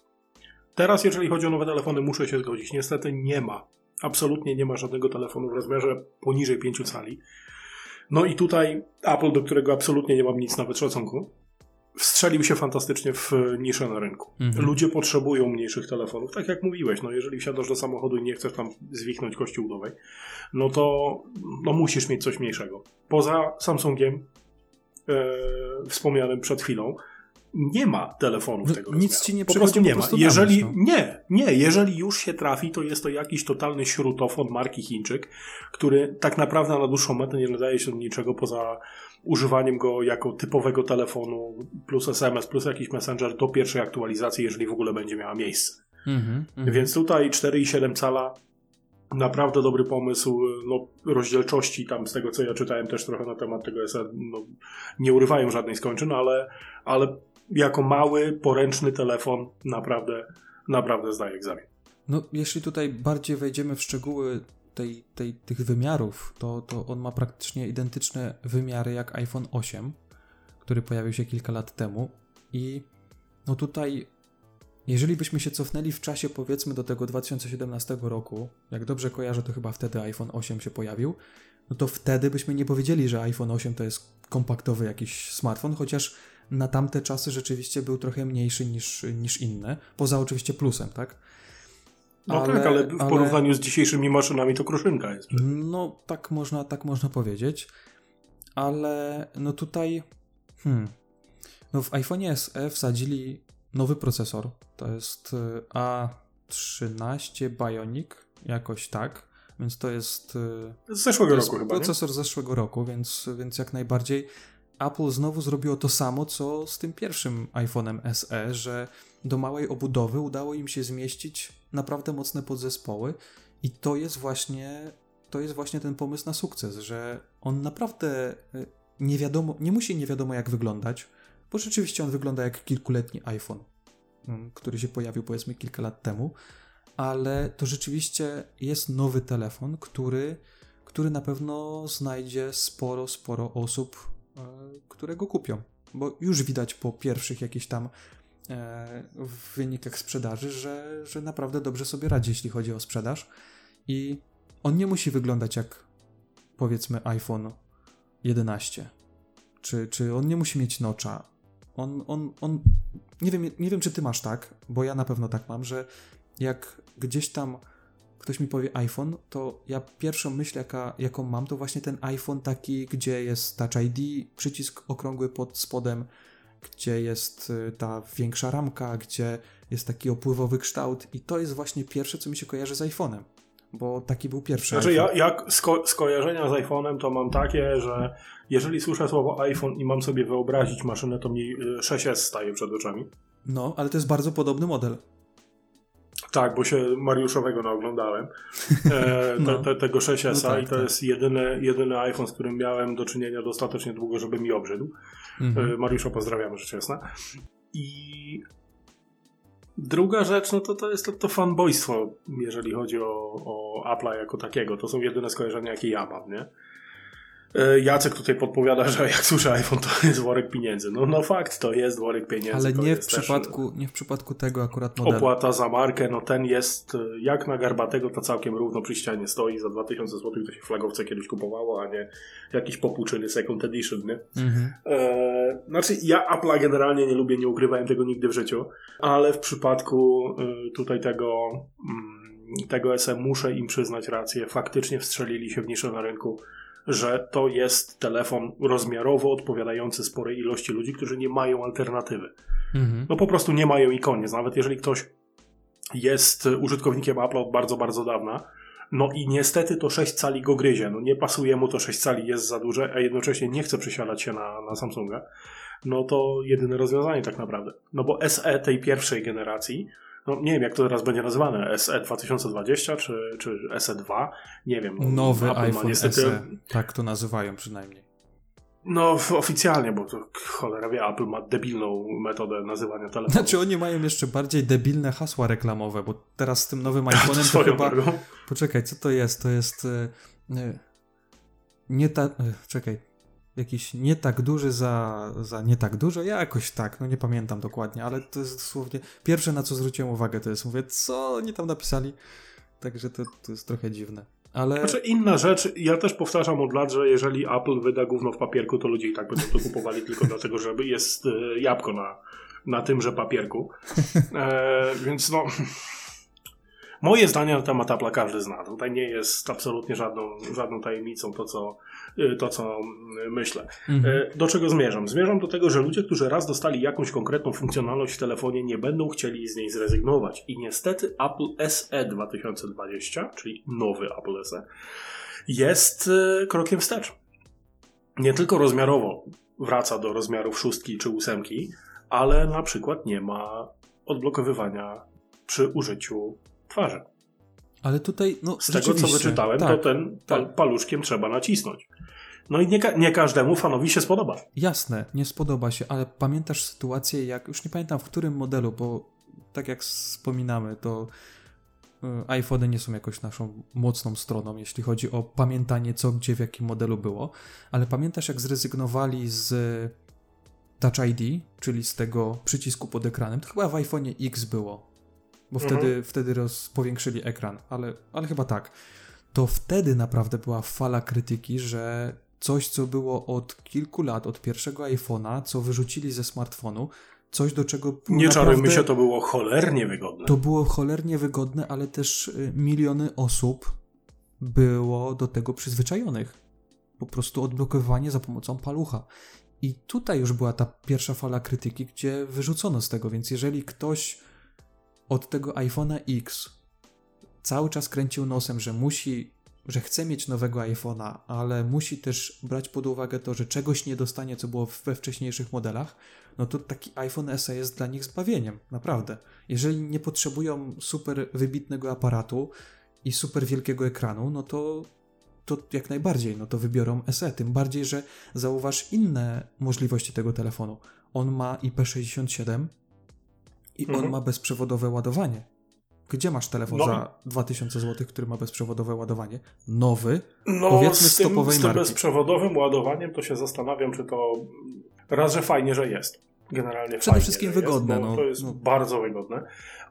Teraz jeżeli chodzi o nowe telefony, muszę się zgodzić. Niestety nie ma. Absolutnie nie ma żadnego telefonu w rozmiarze poniżej 5 cali. No i tutaj Apple, do którego absolutnie nie mam nic nawet szacunku, wstrzelił się fantastycznie w niszę na rynku. Mhm. Ludzie potrzebują mniejszych telefonów. Tak jak mówiłeś, no jeżeli wsiadasz do samochodu i nie chcesz tam zwichnąć kości udowej, no to no musisz mieć coś mniejszego. Poza Samsungiem, e, wspomnianym przed chwilą, nie ma telefonów No, tego nic rozmiaru. ci nie po prostu nie ma. Jeżeli no. nie, nie, jeżeli już się trafi, to jest to jakiś totalny śrutofon marki Chińczyk, który tak naprawdę na dłuższą metę nie nadaje się do niczego poza używaniem go jako typowego telefonu plus SMS, plus jakiś messenger do pierwszej aktualizacji, jeżeli w ogóle będzie miała miejsce. Mhm, mhm. Więc tutaj 4,7 cala naprawdę dobry pomysł. No, rozdzielczości tam z tego co ja czytałem też trochę na temat tego SE, no, nie urywają żadnej skończyn, ale, ale jako mały, poręczny telefon naprawdę, naprawdę zdaje egzamin. No, jeśli tutaj bardziej wejdziemy w szczegóły tej, tej, tych wymiarów, to, to on ma praktycznie identyczne wymiary jak iPhone 8, który pojawił się kilka lat temu i no tutaj, jeżeli byśmy się cofnęli w czasie, powiedzmy do tego 2017 roku, jak dobrze kojarzę, to chyba wtedy iPhone 8 się pojawił, no to wtedy byśmy nie powiedzieli, że iPhone 8 to jest kompaktowy jakiś smartfon, chociaż na tamte czasy rzeczywiście był trochę mniejszy niż, niż inne, poza oczywiście plusem, tak? No ale, tak, ale w ale... porównaniu z dzisiejszymi maszynami to kruszynka jest. No tak można, tak można powiedzieć, ale no tutaj hmm, no w iPhone SE wsadzili nowy procesor, to jest y, A13 Bionic, jakoś tak, więc to jest... Y, z zeszłego roku chyba, Procesor z zeszłego roku, więc, więc jak najbardziej Apple znowu zrobiło to samo, co z tym pierwszym iPhone'em SE, że do małej obudowy udało im się zmieścić naprawdę mocne podzespoły i to jest właśnie to jest właśnie ten pomysł na sukces, że on naprawdę y, nie wiadomo, nie musi nie wiadomo jak wyglądać, bo rzeczywiście on wygląda jak kilkuletni iPhone, mm, który się pojawił powiedzmy kilka lat temu, ale to rzeczywiście jest nowy telefon, który, który na pewno znajdzie sporo, sporo osób, e, które go kupią. Bo już widać po pierwszych jakichś tam e, wynikach sprzedaży, że, że naprawdę dobrze sobie radzi, jeśli chodzi o sprzedaż. I on nie musi wyglądać jak powiedzmy iPhone 11. Czy, czy on nie musi mieć nocza. On, on, on nie wiem, nie wiem, czy ty masz tak, bo ja na pewno tak mam, że jak gdzieś tam ktoś mi powie iPhone, to ja pierwszą myśl, jaka, jaką mam, to właśnie ten iPhone taki, gdzie jest Touch ID, przycisk okrągły pod spodem, gdzie jest y, ta większa ramka, gdzie jest taki opływowy kształt i to jest właśnie pierwsze, co mi się kojarzy z iPhone'em, bo taki był pierwszy Znaczy iPhone. ja, jak sko skojarzenia z iPhone'em to mam takie, że jeżeli słyszę słowo iPhone i mam sobie wyobrazić maszynę, to mi 6S y, staje przed oczami. No, ale to jest bardzo podobny model. Tak, bo się Mariuszowego naoglądałem, e, no. te, te, tego 6S no tak, i to tak. jest jedyny, jedyny iPhone, z którym miałem do czynienia dostatecznie długo, żeby mi obrzydł. Mhm. E, Mariusza pozdrawiamy, rzecz jasna. I druga rzecz, no to, to jest to, to fanboystwo, jeżeli chodzi o, o Apple'a jako takiego. To są jedyne skojarzenia, jakie ja mam, nie? E, Jacek tutaj podpowiada, że jak słyszę iPhone, to jest worek pieniędzy. No, no fakt, to jest worek pieniędzy. Ale nie w, przypadku, też, nie w przypadku tego akurat modelu. Opłata za markę, no ten jest e, jak na garbatego, to całkiem równo przy ścianie stoi. Za 2000 zł to się flagowce kiedyś kupowało, a nie jakiś popłuczyny second edition, nie? Mhm. E, znaczy, ja Apple'a generalnie nie lubię, nie ukrywałem tego nigdy w życiu, ale w przypadku e, tutaj tego... Mm, tego SM muszę im przyznać rację. Faktycznie wstrzelili się w niszę na rynku że to jest telefon rozmiarowo odpowiadający sporej ilości ludzi, którzy nie mają alternatywy. Mhm. No po prostu nie mają i koniec. Nawet jeżeli ktoś jest użytkownikiem Apple od bardzo, bardzo dawna, no i niestety to 6 cali go gryzie. No nie pasuje mu to 6 cali, jest za duże, a jednocześnie nie chce przesiadać się na, na Samsunga. No to jedyne rozwiązanie tak naprawdę. No bo SE tej pierwszej generacji no nie wiem jak to teraz będzie nazywane, SE 2020 czy, czy SE2, nie wiem. Nowy Apple iPhone niestety... SE, tak to nazywają przynajmniej. No oficjalnie, bo to cholera wie, Apple ma debilną metodę nazywania telefonu. Znaczy oni mają jeszcze bardziej debilne hasła reklamowe, bo teraz z tym nowym iPhone'em to, to chyba... Drogą. Poczekaj, co to jest? To jest... Yy, nie ta... Yy, czekaj jakiś nie tak duży za, za nie tak dużo, ja jakoś tak, no nie pamiętam dokładnie, ale to jest dosłownie pierwsze na co zwróciłem uwagę to jest, mówię, co oni tam napisali, także to, to jest trochę dziwne. Ale... Znaczy inna rzecz, ja też powtarzam od lat, że jeżeli Apple wyda gówno w papierku, to ludzie i tak będą to kupowali tylko dlatego, żeby jest e, jabłko na, na tymże papierku. E, więc no... Moje zdanie na temat Apple'a każdy zna. Tutaj nie jest absolutnie żadną, żadną tajemnicą to, co, y, to, co myślę. Mhm. Y, do czego zmierzam? Zmierzam do tego, że ludzie, którzy raz dostali jakąś konkretną funkcjonalność w telefonie, nie będą chcieli z niej zrezygnować. I niestety Apple SE 2020, czyli nowy Apple SE, jest y, krokiem wstecz. Nie tylko rozmiarowo wraca do rozmiarów szóstki czy ósemki, ale na przykład nie ma odblokowywania przy użyciu twarzy. Ale tutaj, no, Z tego, co wyczytałem, tak, to ten tak. paluszkiem trzeba nacisnąć. No i nie, nie, każdemu fanowi się spodoba. Jasne, nie spodoba się, ale pamiętasz sytuację, jak już nie pamiętam w którym modelu, bo tak jak wspominamy, to y, iPhone nie są jakoś naszą mocną stroną, jeśli chodzi o pamiętanie, co, gdzie, w jakim modelu było, ale pamiętasz, jak zrezygnowali z Touch ID, czyli z tego przycisku pod ekranem. To chyba w iPhone X było, bo Mhm. wtedy, wtedy roz, powiększyli ekran, ale, ale chyba tak. To wtedy naprawdę była fala krytyki, że coś, co było od kilku lat, od pierwszego iPhone'a, co wyrzucili ze smartfonu, coś do czego Nie czarujmy się, to było cholernie wygodne. to było cholernie wygodne, ale też y, miliony osób było do tego przyzwyczajonych. Po prostu odblokowywanie za pomocą palucha. I tutaj już była ta pierwsza fala krytyki, gdzie wyrzucono z tego, więc jeżeli ktoś od tego iPhone'a X cały czas kręcił nosem, że musi, że chce mieć nowego iPhone'a, ale musi też brać pod uwagę to, że czegoś nie dostanie, co było we wcześniejszych modelach, no to taki iPhone SE jest dla nich zbawieniem, naprawdę. Jeżeli nie potrzebują super wybitnego aparatu i super wielkiego ekranu, no to, to jak najbardziej, no to wybiorą SE. Tym bardziej, że zauważ inne możliwości tego telefonu. On ma IP67 i on Mhm. ma bezprzewodowe ładowanie. Gdzie masz telefon No. za 2000 zł, który ma bezprzewodowe ładowanie? Nowy? No, Powiedzmy z tym, stopowej z tym marki. bezprzewodowym ładowaniem to się zastanawiam, czy to raz, że fajnie, że jest. Generalnie Przede wszystkim wygodne, Jest, bo no. to jest No. bardzo wygodne.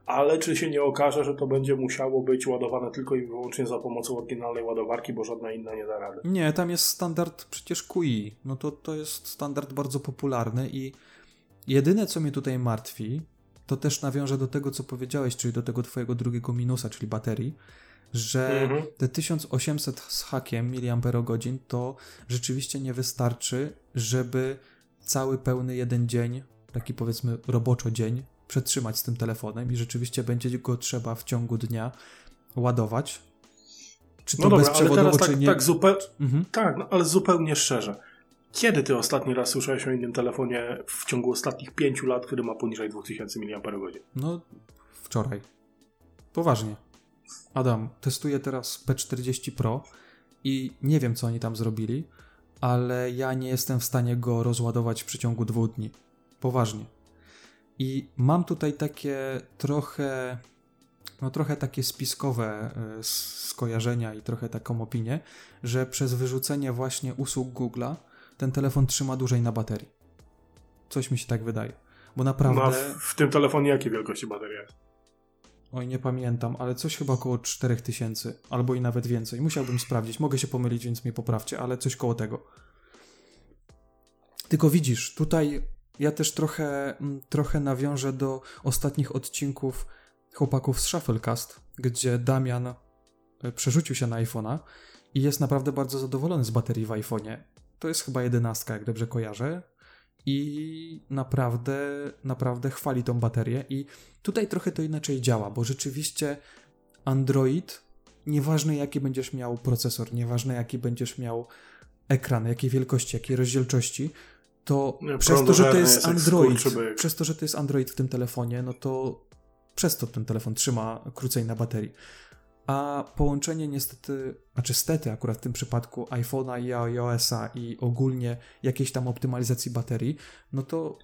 Ale czy się nie okaże, że to będzie musiało być ładowane tylko i wyłącznie za pomocą oryginalnej ładowarki, bo żadna inna nie da rady? Nie, tam jest standard przecież QI. No to, to jest standard bardzo popularny i jedyne, co mnie tutaj martwi, to też nawiążę do tego, co powiedziałeś, czyli do tego twojego drugiego minusa, czyli baterii, że Mhm. te 1800 z hakiem miliamperogodzin to rzeczywiście nie wystarczy, żeby cały pełny jeden dzień, taki powiedzmy roboczo dzień, przetrzymać z tym telefonem i rzeczywiście będzie go trzeba w ciągu dnia ładować. Czy to No dobra, ale bezprzewodowo, teraz czy tak, nie? tak zupełnie... Mhm. Tak, no, ale zupełnie szczerze. Kiedy ty ostatni raz słyszałeś o innym telefonie w ciągu ostatnich pięciu lat, który ma poniżej 2000 mAh? No, wczoraj. Poważnie. Adam, testuję teraz P40 Pro i nie wiem, co oni tam zrobili, ale ja nie jestem w stanie go rozładować w przeciągu dwóch dni. Poważnie. I mam tutaj takie trochę, no trochę takie spiskowe s- skojarzenia i trochę taką opinię, że przez wyrzucenie właśnie usług Google'a ten telefon trzyma dłużej na baterii. Coś mi się tak wydaje. Bo naprawdę... No, a w, tym telefonie jakiej wielkości bateria jest? Oj, nie pamiętam, ale coś chyba około 4000, albo i nawet więcej. Musiałbym sprawdzić. Mogę się pomylić, więc mnie poprawcie, ale coś koło tego. Tylko widzisz, tutaj ja też trochę, mm, trochę nawiążę do ostatnich odcinków chłopaków z Shufflecast, gdzie Damian e, przerzucił się na iPhone'a i jest naprawdę bardzo zadowolony z baterii w iPhone'ie. To jest chyba jedenastka, jak dobrze kojarzę. I naprawdę, naprawdę chwali tą baterię. I tutaj trochę to inaczej działa, bo rzeczywiście Android, nieważne jaki będziesz miał procesor, nieważne jaki będziesz miał ekran, jakiej wielkości, jakiej rozdzielczości, to Nie, przez to, że to jest jest Android, skurczybyk. przez to, że to jest Android w tym telefonie, no to przez to ten telefon trzyma krócej na baterii. A połączenie niestety, znaczy stety akurat w tym przypadku iPhone'a i iOS-a i ogólnie jakiejś tam optymalizacji baterii, no to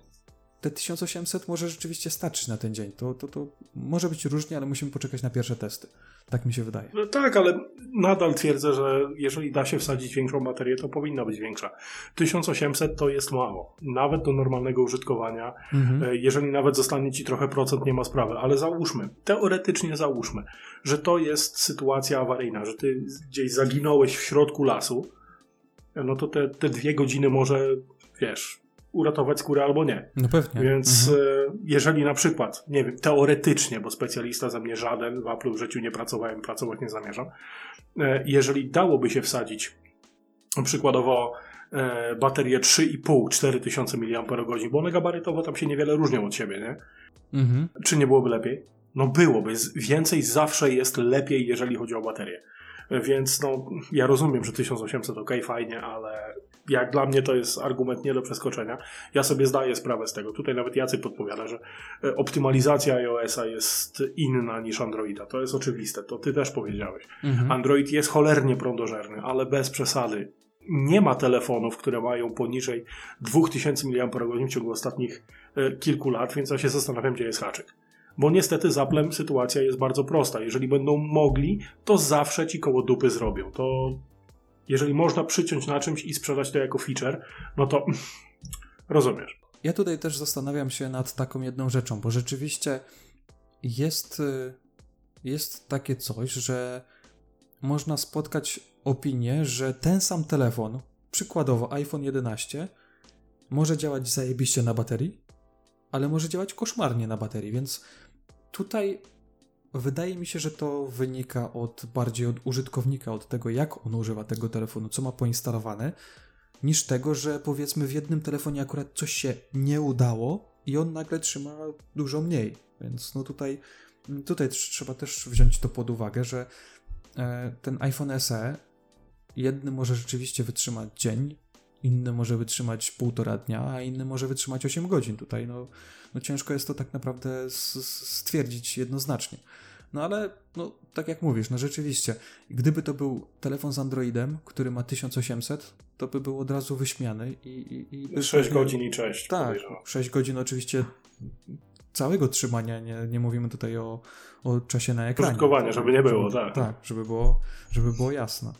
te 1800 może rzeczywiście starczyć na ten dzień. To, to, to może być różnie, ale musimy poczekać na pierwsze testy. Tak mi się wydaje. No tak, ale nadal twierdzę, że jeżeli da się wsadzić większą baterię, to powinna być większa. 1800 to jest mało. Nawet do normalnego użytkowania. Mhm. E, Jeżeli nawet zostanie ci trochę procent, nie ma sprawy. Ale załóżmy, teoretycznie załóżmy, że to jest sytuacja awaryjna, że ty gdzieś zaginąłeś w środku lasu, no to te, te dwie godziny może, wiesz, uratować skórę albo nie. No pewnie. Więc Mhm. e, jeżeli na przykład, nie wiem, teoretycznie, bo specjalista ze mnie żaden, w Apple w życiu nie pracowałem, pracować nie zamierzam, e, jeżeli dałoby się wsadzić przykładowo e, baterię 3,5-4 tysiące mAh, bo one gabarytowo tam się niewiele różnią od siebie, nie? Mhm. Czy nie byłoby lepiej? No byłoby. Więcej zawsze jest lepiej, jeżeli chodzi o baterię. E, Więc no, ja rozumiem, że 1800 ok, fajnie, ale jak dla mnie to jest argument nie do przeskoczenia. Ja sobie zdaję sprawę z tego. Tutaj nawet Jacek podpowiada, że e, optymalizacja iOS-a jest inna niż Androida. To jest oczywiste. To ty też powiedziałeś. Mhm. Android jest cholernie prądożerny, ale bez przesady. Nie ma telefonów, które mają poniżej 2000 mAh w ciągu ostatnich e, kilku lat, więc ja się zastanawiam, gdzie jest haczyk. Bo niestety z Applem sytuacja jest bardzo prosta. Jeżeli będą mogli, to zawsze ci koło dupy zrobią. To jeżeli można przyciąć na czymś i sprzedać to jako feature, no to rozumiesz. ja tutaj też zastanawiam się nad taką jedną rzeczą, bo rzeczywiście jest, y, jest takie coś, że można spotkać opinię, że ten sam telefon, przykładowo iPhone 11, może działać zajebiście na baterii, ale może działać koszmarnie na baterii, więc tutaj wydaje mi się, że to wynika od bardziej od użytkownika, od tego, jak on używa tego telefonu, co ma poinstalowane, niż tego, że powiedzmy w jednym telefonie akurat coś się nie udało i on nagle trzyma dużo mniej. Więc no tutaj, tutaj trzeba też wziąć to pod uwagę, że e, ten iPhone SE jedny może rzeczywiście wytrzymać dzień, inny może wytrzymać półtora dnia, a inny może wytrzymać 8 godzin. Tutaj no, no ciężko jest to tak naprawdę stwierdzić jednoznacznie. No ale, no, tak jak mówisz, no rzeczywiście, gdyby to był telefon z Androidem, który ma 1800, to by był od razu wyśmiany i... i, i 6 godzin i cześć. Tak, 6 godzin oczywiście całego trzymania, nie, nie mówimy tutaj o, o czasie na ekranie. Użytkowania, żeby nie było, tak. Tak, żeby było, żeby było jasne.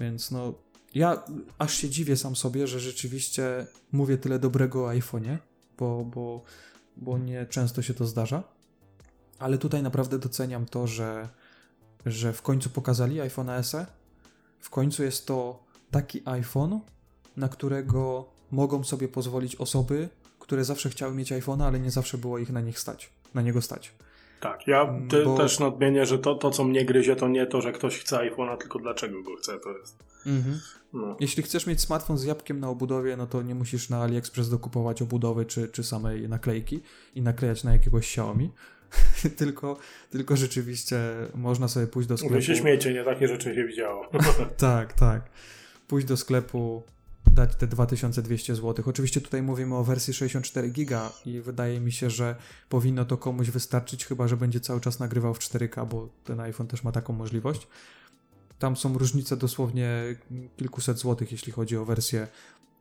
Więc no, ja aż się dziwię sam sobie, że rzeczywiście mówię tyle dobrego o iPhone'ie, bo, bo, bo nie często się to zdarza. Ale tutaj naprawdę doceniam to, że, że w końcu pokazali iPhone SE. W końcu jest to taki iPhone, na którego mogą sobie pozwolić osoby, które zawsze chciały mieć iPhone'a, ale nie zawsze było ich na nich stać, na niego stać. Tak, ja ty, Bo... też nadmienię, że to, to, co mnie gryzie, to nie to, że ktoś chce iPhone'a, tylko dlaczego go chce, to jest. Mhm. No. Jeśli chcesz mieć smartfon z jabłkiem na obudowie, no to nie musisz na AliExpress dokupować obudowy czy, czy samej naklejki i naklejać na jakiegoś Xiaomi. tylko, tylko rzeczywiście można sobie pójść do sklepu. Wy się śmiecie, nie takie rzeczy się widziało. tak, tak. Pójść do sklepu, dać te 2200 zł. Oczywiście tutaj mówimy o wersji 64 giga i wydaje mi się, że powinno to komuś wystarczyć, chyba że będzie cały czas nagrywał w 4K, bo ten iPhone też ma taką możliwość. Tam są różnice dosłownie kilkuset złotych, jeśli chodzi o wersję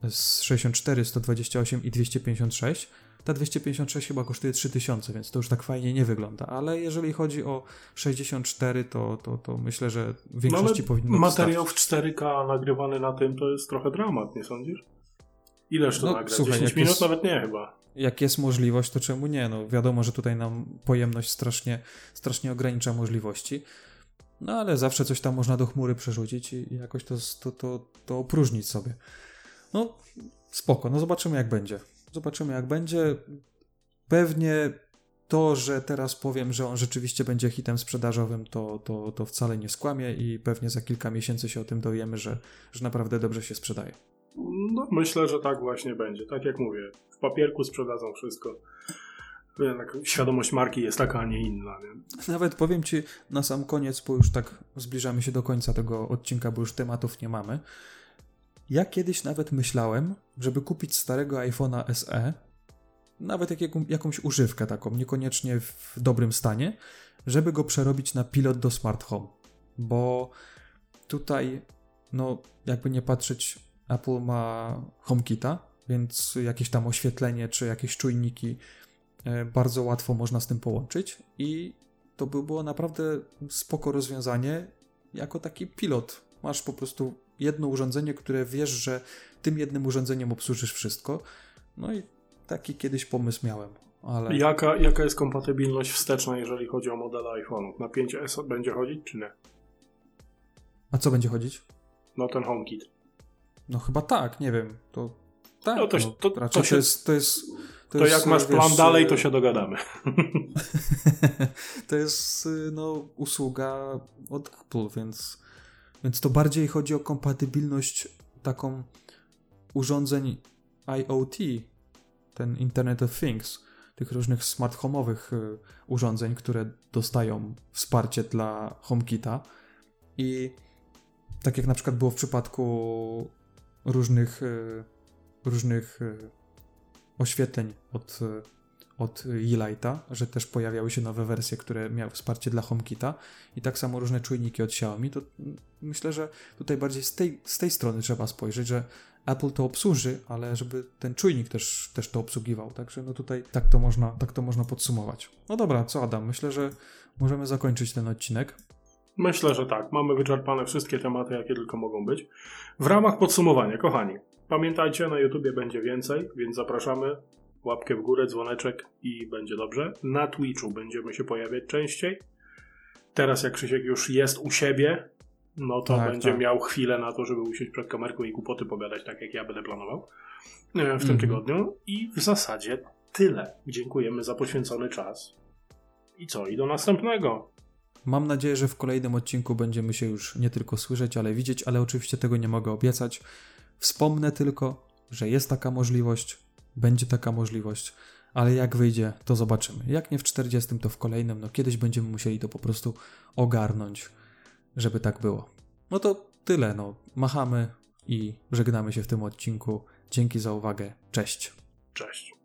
z 64, 128 i 256. Ta 256 chyba kosztuje 3000, więc to już tak fajnie nie wygląda, ale jeżeli chodzi o 64, to, to, to myślę, że w większości no, powinno Materiał w 4K nagrywany na tym to jest trochę dramat, nie sądzisz? Ileż to no, nagra? Słuchaj, 10 minut? Jest, nawet nie chyba. Jak jest możliwość, to czemu nie? No wiadomo, że tutaj nam pojemność strasznie, strasznie ogranicza możliwości. No ale zawsze coś tam można do chmury przerzucić i jakoś to, to, to, to opróżnić sobie. No spoko, no zobaczymy jak będzie. Zobaczymy, jak będzie. Pewnie to, że teraz powiem, że on rzeczywiście będzie hitem sprzedażowym, to, to, to wcale nie skłamie i pewnie za kilka miesięcy się o tym dowiemy, że, że naprawdę dobrze się sprzedaje. No, myślę, że tak właśnie będzie. Tak jak mówię, w papierku sprzedadzą wszystko. Jednak świadomość marki jest taka, a nie inna. Nie? Nawet powiem Ci na sam koniec, bo już tak zbliżamy się do końca tego odcinka, bo już tematów nie mamy. Ja kiedyś nawet myślałem, żeby kupić starego iPhone'a SE, nawet jak, jakąś używkę taką, niekoniecznie w dobrym stanie, żeby go przerobić na pilot do smart home. Bo tutaj, no, jakby nie patrzeć, Apple ma HomeKita, więc jakieś tam oświetlenie czy jakieś czujniki bardzo łatwo można z tym połączyć i to by było naprawdę spoko rozwiązanie jako taki pilot. Masz po prostu jedno urządzenie, które wiesz, że tym jednym urządzeniem obsłużysz wszystko. No i taki kiedyś pomysł miałem. Ale... Jaka, jaka jest kompatybilność wsteczna, jeżeli chodzi o model iPhone'ów? Na 5S będzie chodzić, czy nie? A co będzie chodzić? No ten HomeKit. No chyba tak, nie wiem. To tak, no to, no, to, to, się, to jest, to jest to, to jest, jak masz plan wiesz, dalej, to się dogadamy. to jest no, usługa od Apple, więc więc to bardziej chodzi o kompatybilność taką urządzeń IoT, ten Internet of Things, tych różnych smart home'owych urządzeń, które dostają wsparcie dla HomeKita. I tak jak na przykład było w przypadku różnych, różnych oświetleń od od Yeelighta, że też pojawiały się nowe wersje, które miały wsparcie dla HomeKita i tak samo różne czujniki od Xiaomi, to myślę, że tutaj bardziej z tej, z tej strony trzeba spojrzeć, że Apple to obsłuży, ale żeby ten czujnik też, też to obsługiwał. Także no tutaj tak to, można, tak to można podsumować. No dobra, co Adam? Myślę, że możemy zakończyć ten odcinek. Myślę, że tak. Mamy wyczerpane wszystkie tematy, jakie tylko mogą być. W ramach podsumowania, kochani, pamiętajcie, na YouTubie będzie więcej, więc zapraszamy łapkę w górę, dzwoneczek i będzie dobrze. Na Twitchu będziemy się pojawiać częściej. Teraz jak Krzysiek już jest u siebie, no to Tak, będzie tak. miał chwilę na to, żeby usiąść przed kamerką i głupoty pogadać, tak jak ja będę planował e, w tym Mhm. tygodniu. I w zasadzie tyle. Dziękujemy za poświęcony czas. I co? I do następnego. Mam nadzieję, że w kolejnym odcinku będziemy się już nie tylko słyszeć, ale widzieć, ale oczywiście tego nie mogę obiecać. Wspomnę tylko, że jest taka możliwość, będzie taka możliwość, ale jak wyjdzie, to zobaczymy. Jak nie w 40, to w kolejnym, no kiedyś będziemy musieli to po prostu ogarnąć, żeby tak było. No to tyle, no. Machamy i żegnamy się w tym odcinku. Dzięki za uwagę. Cześć. Cześć.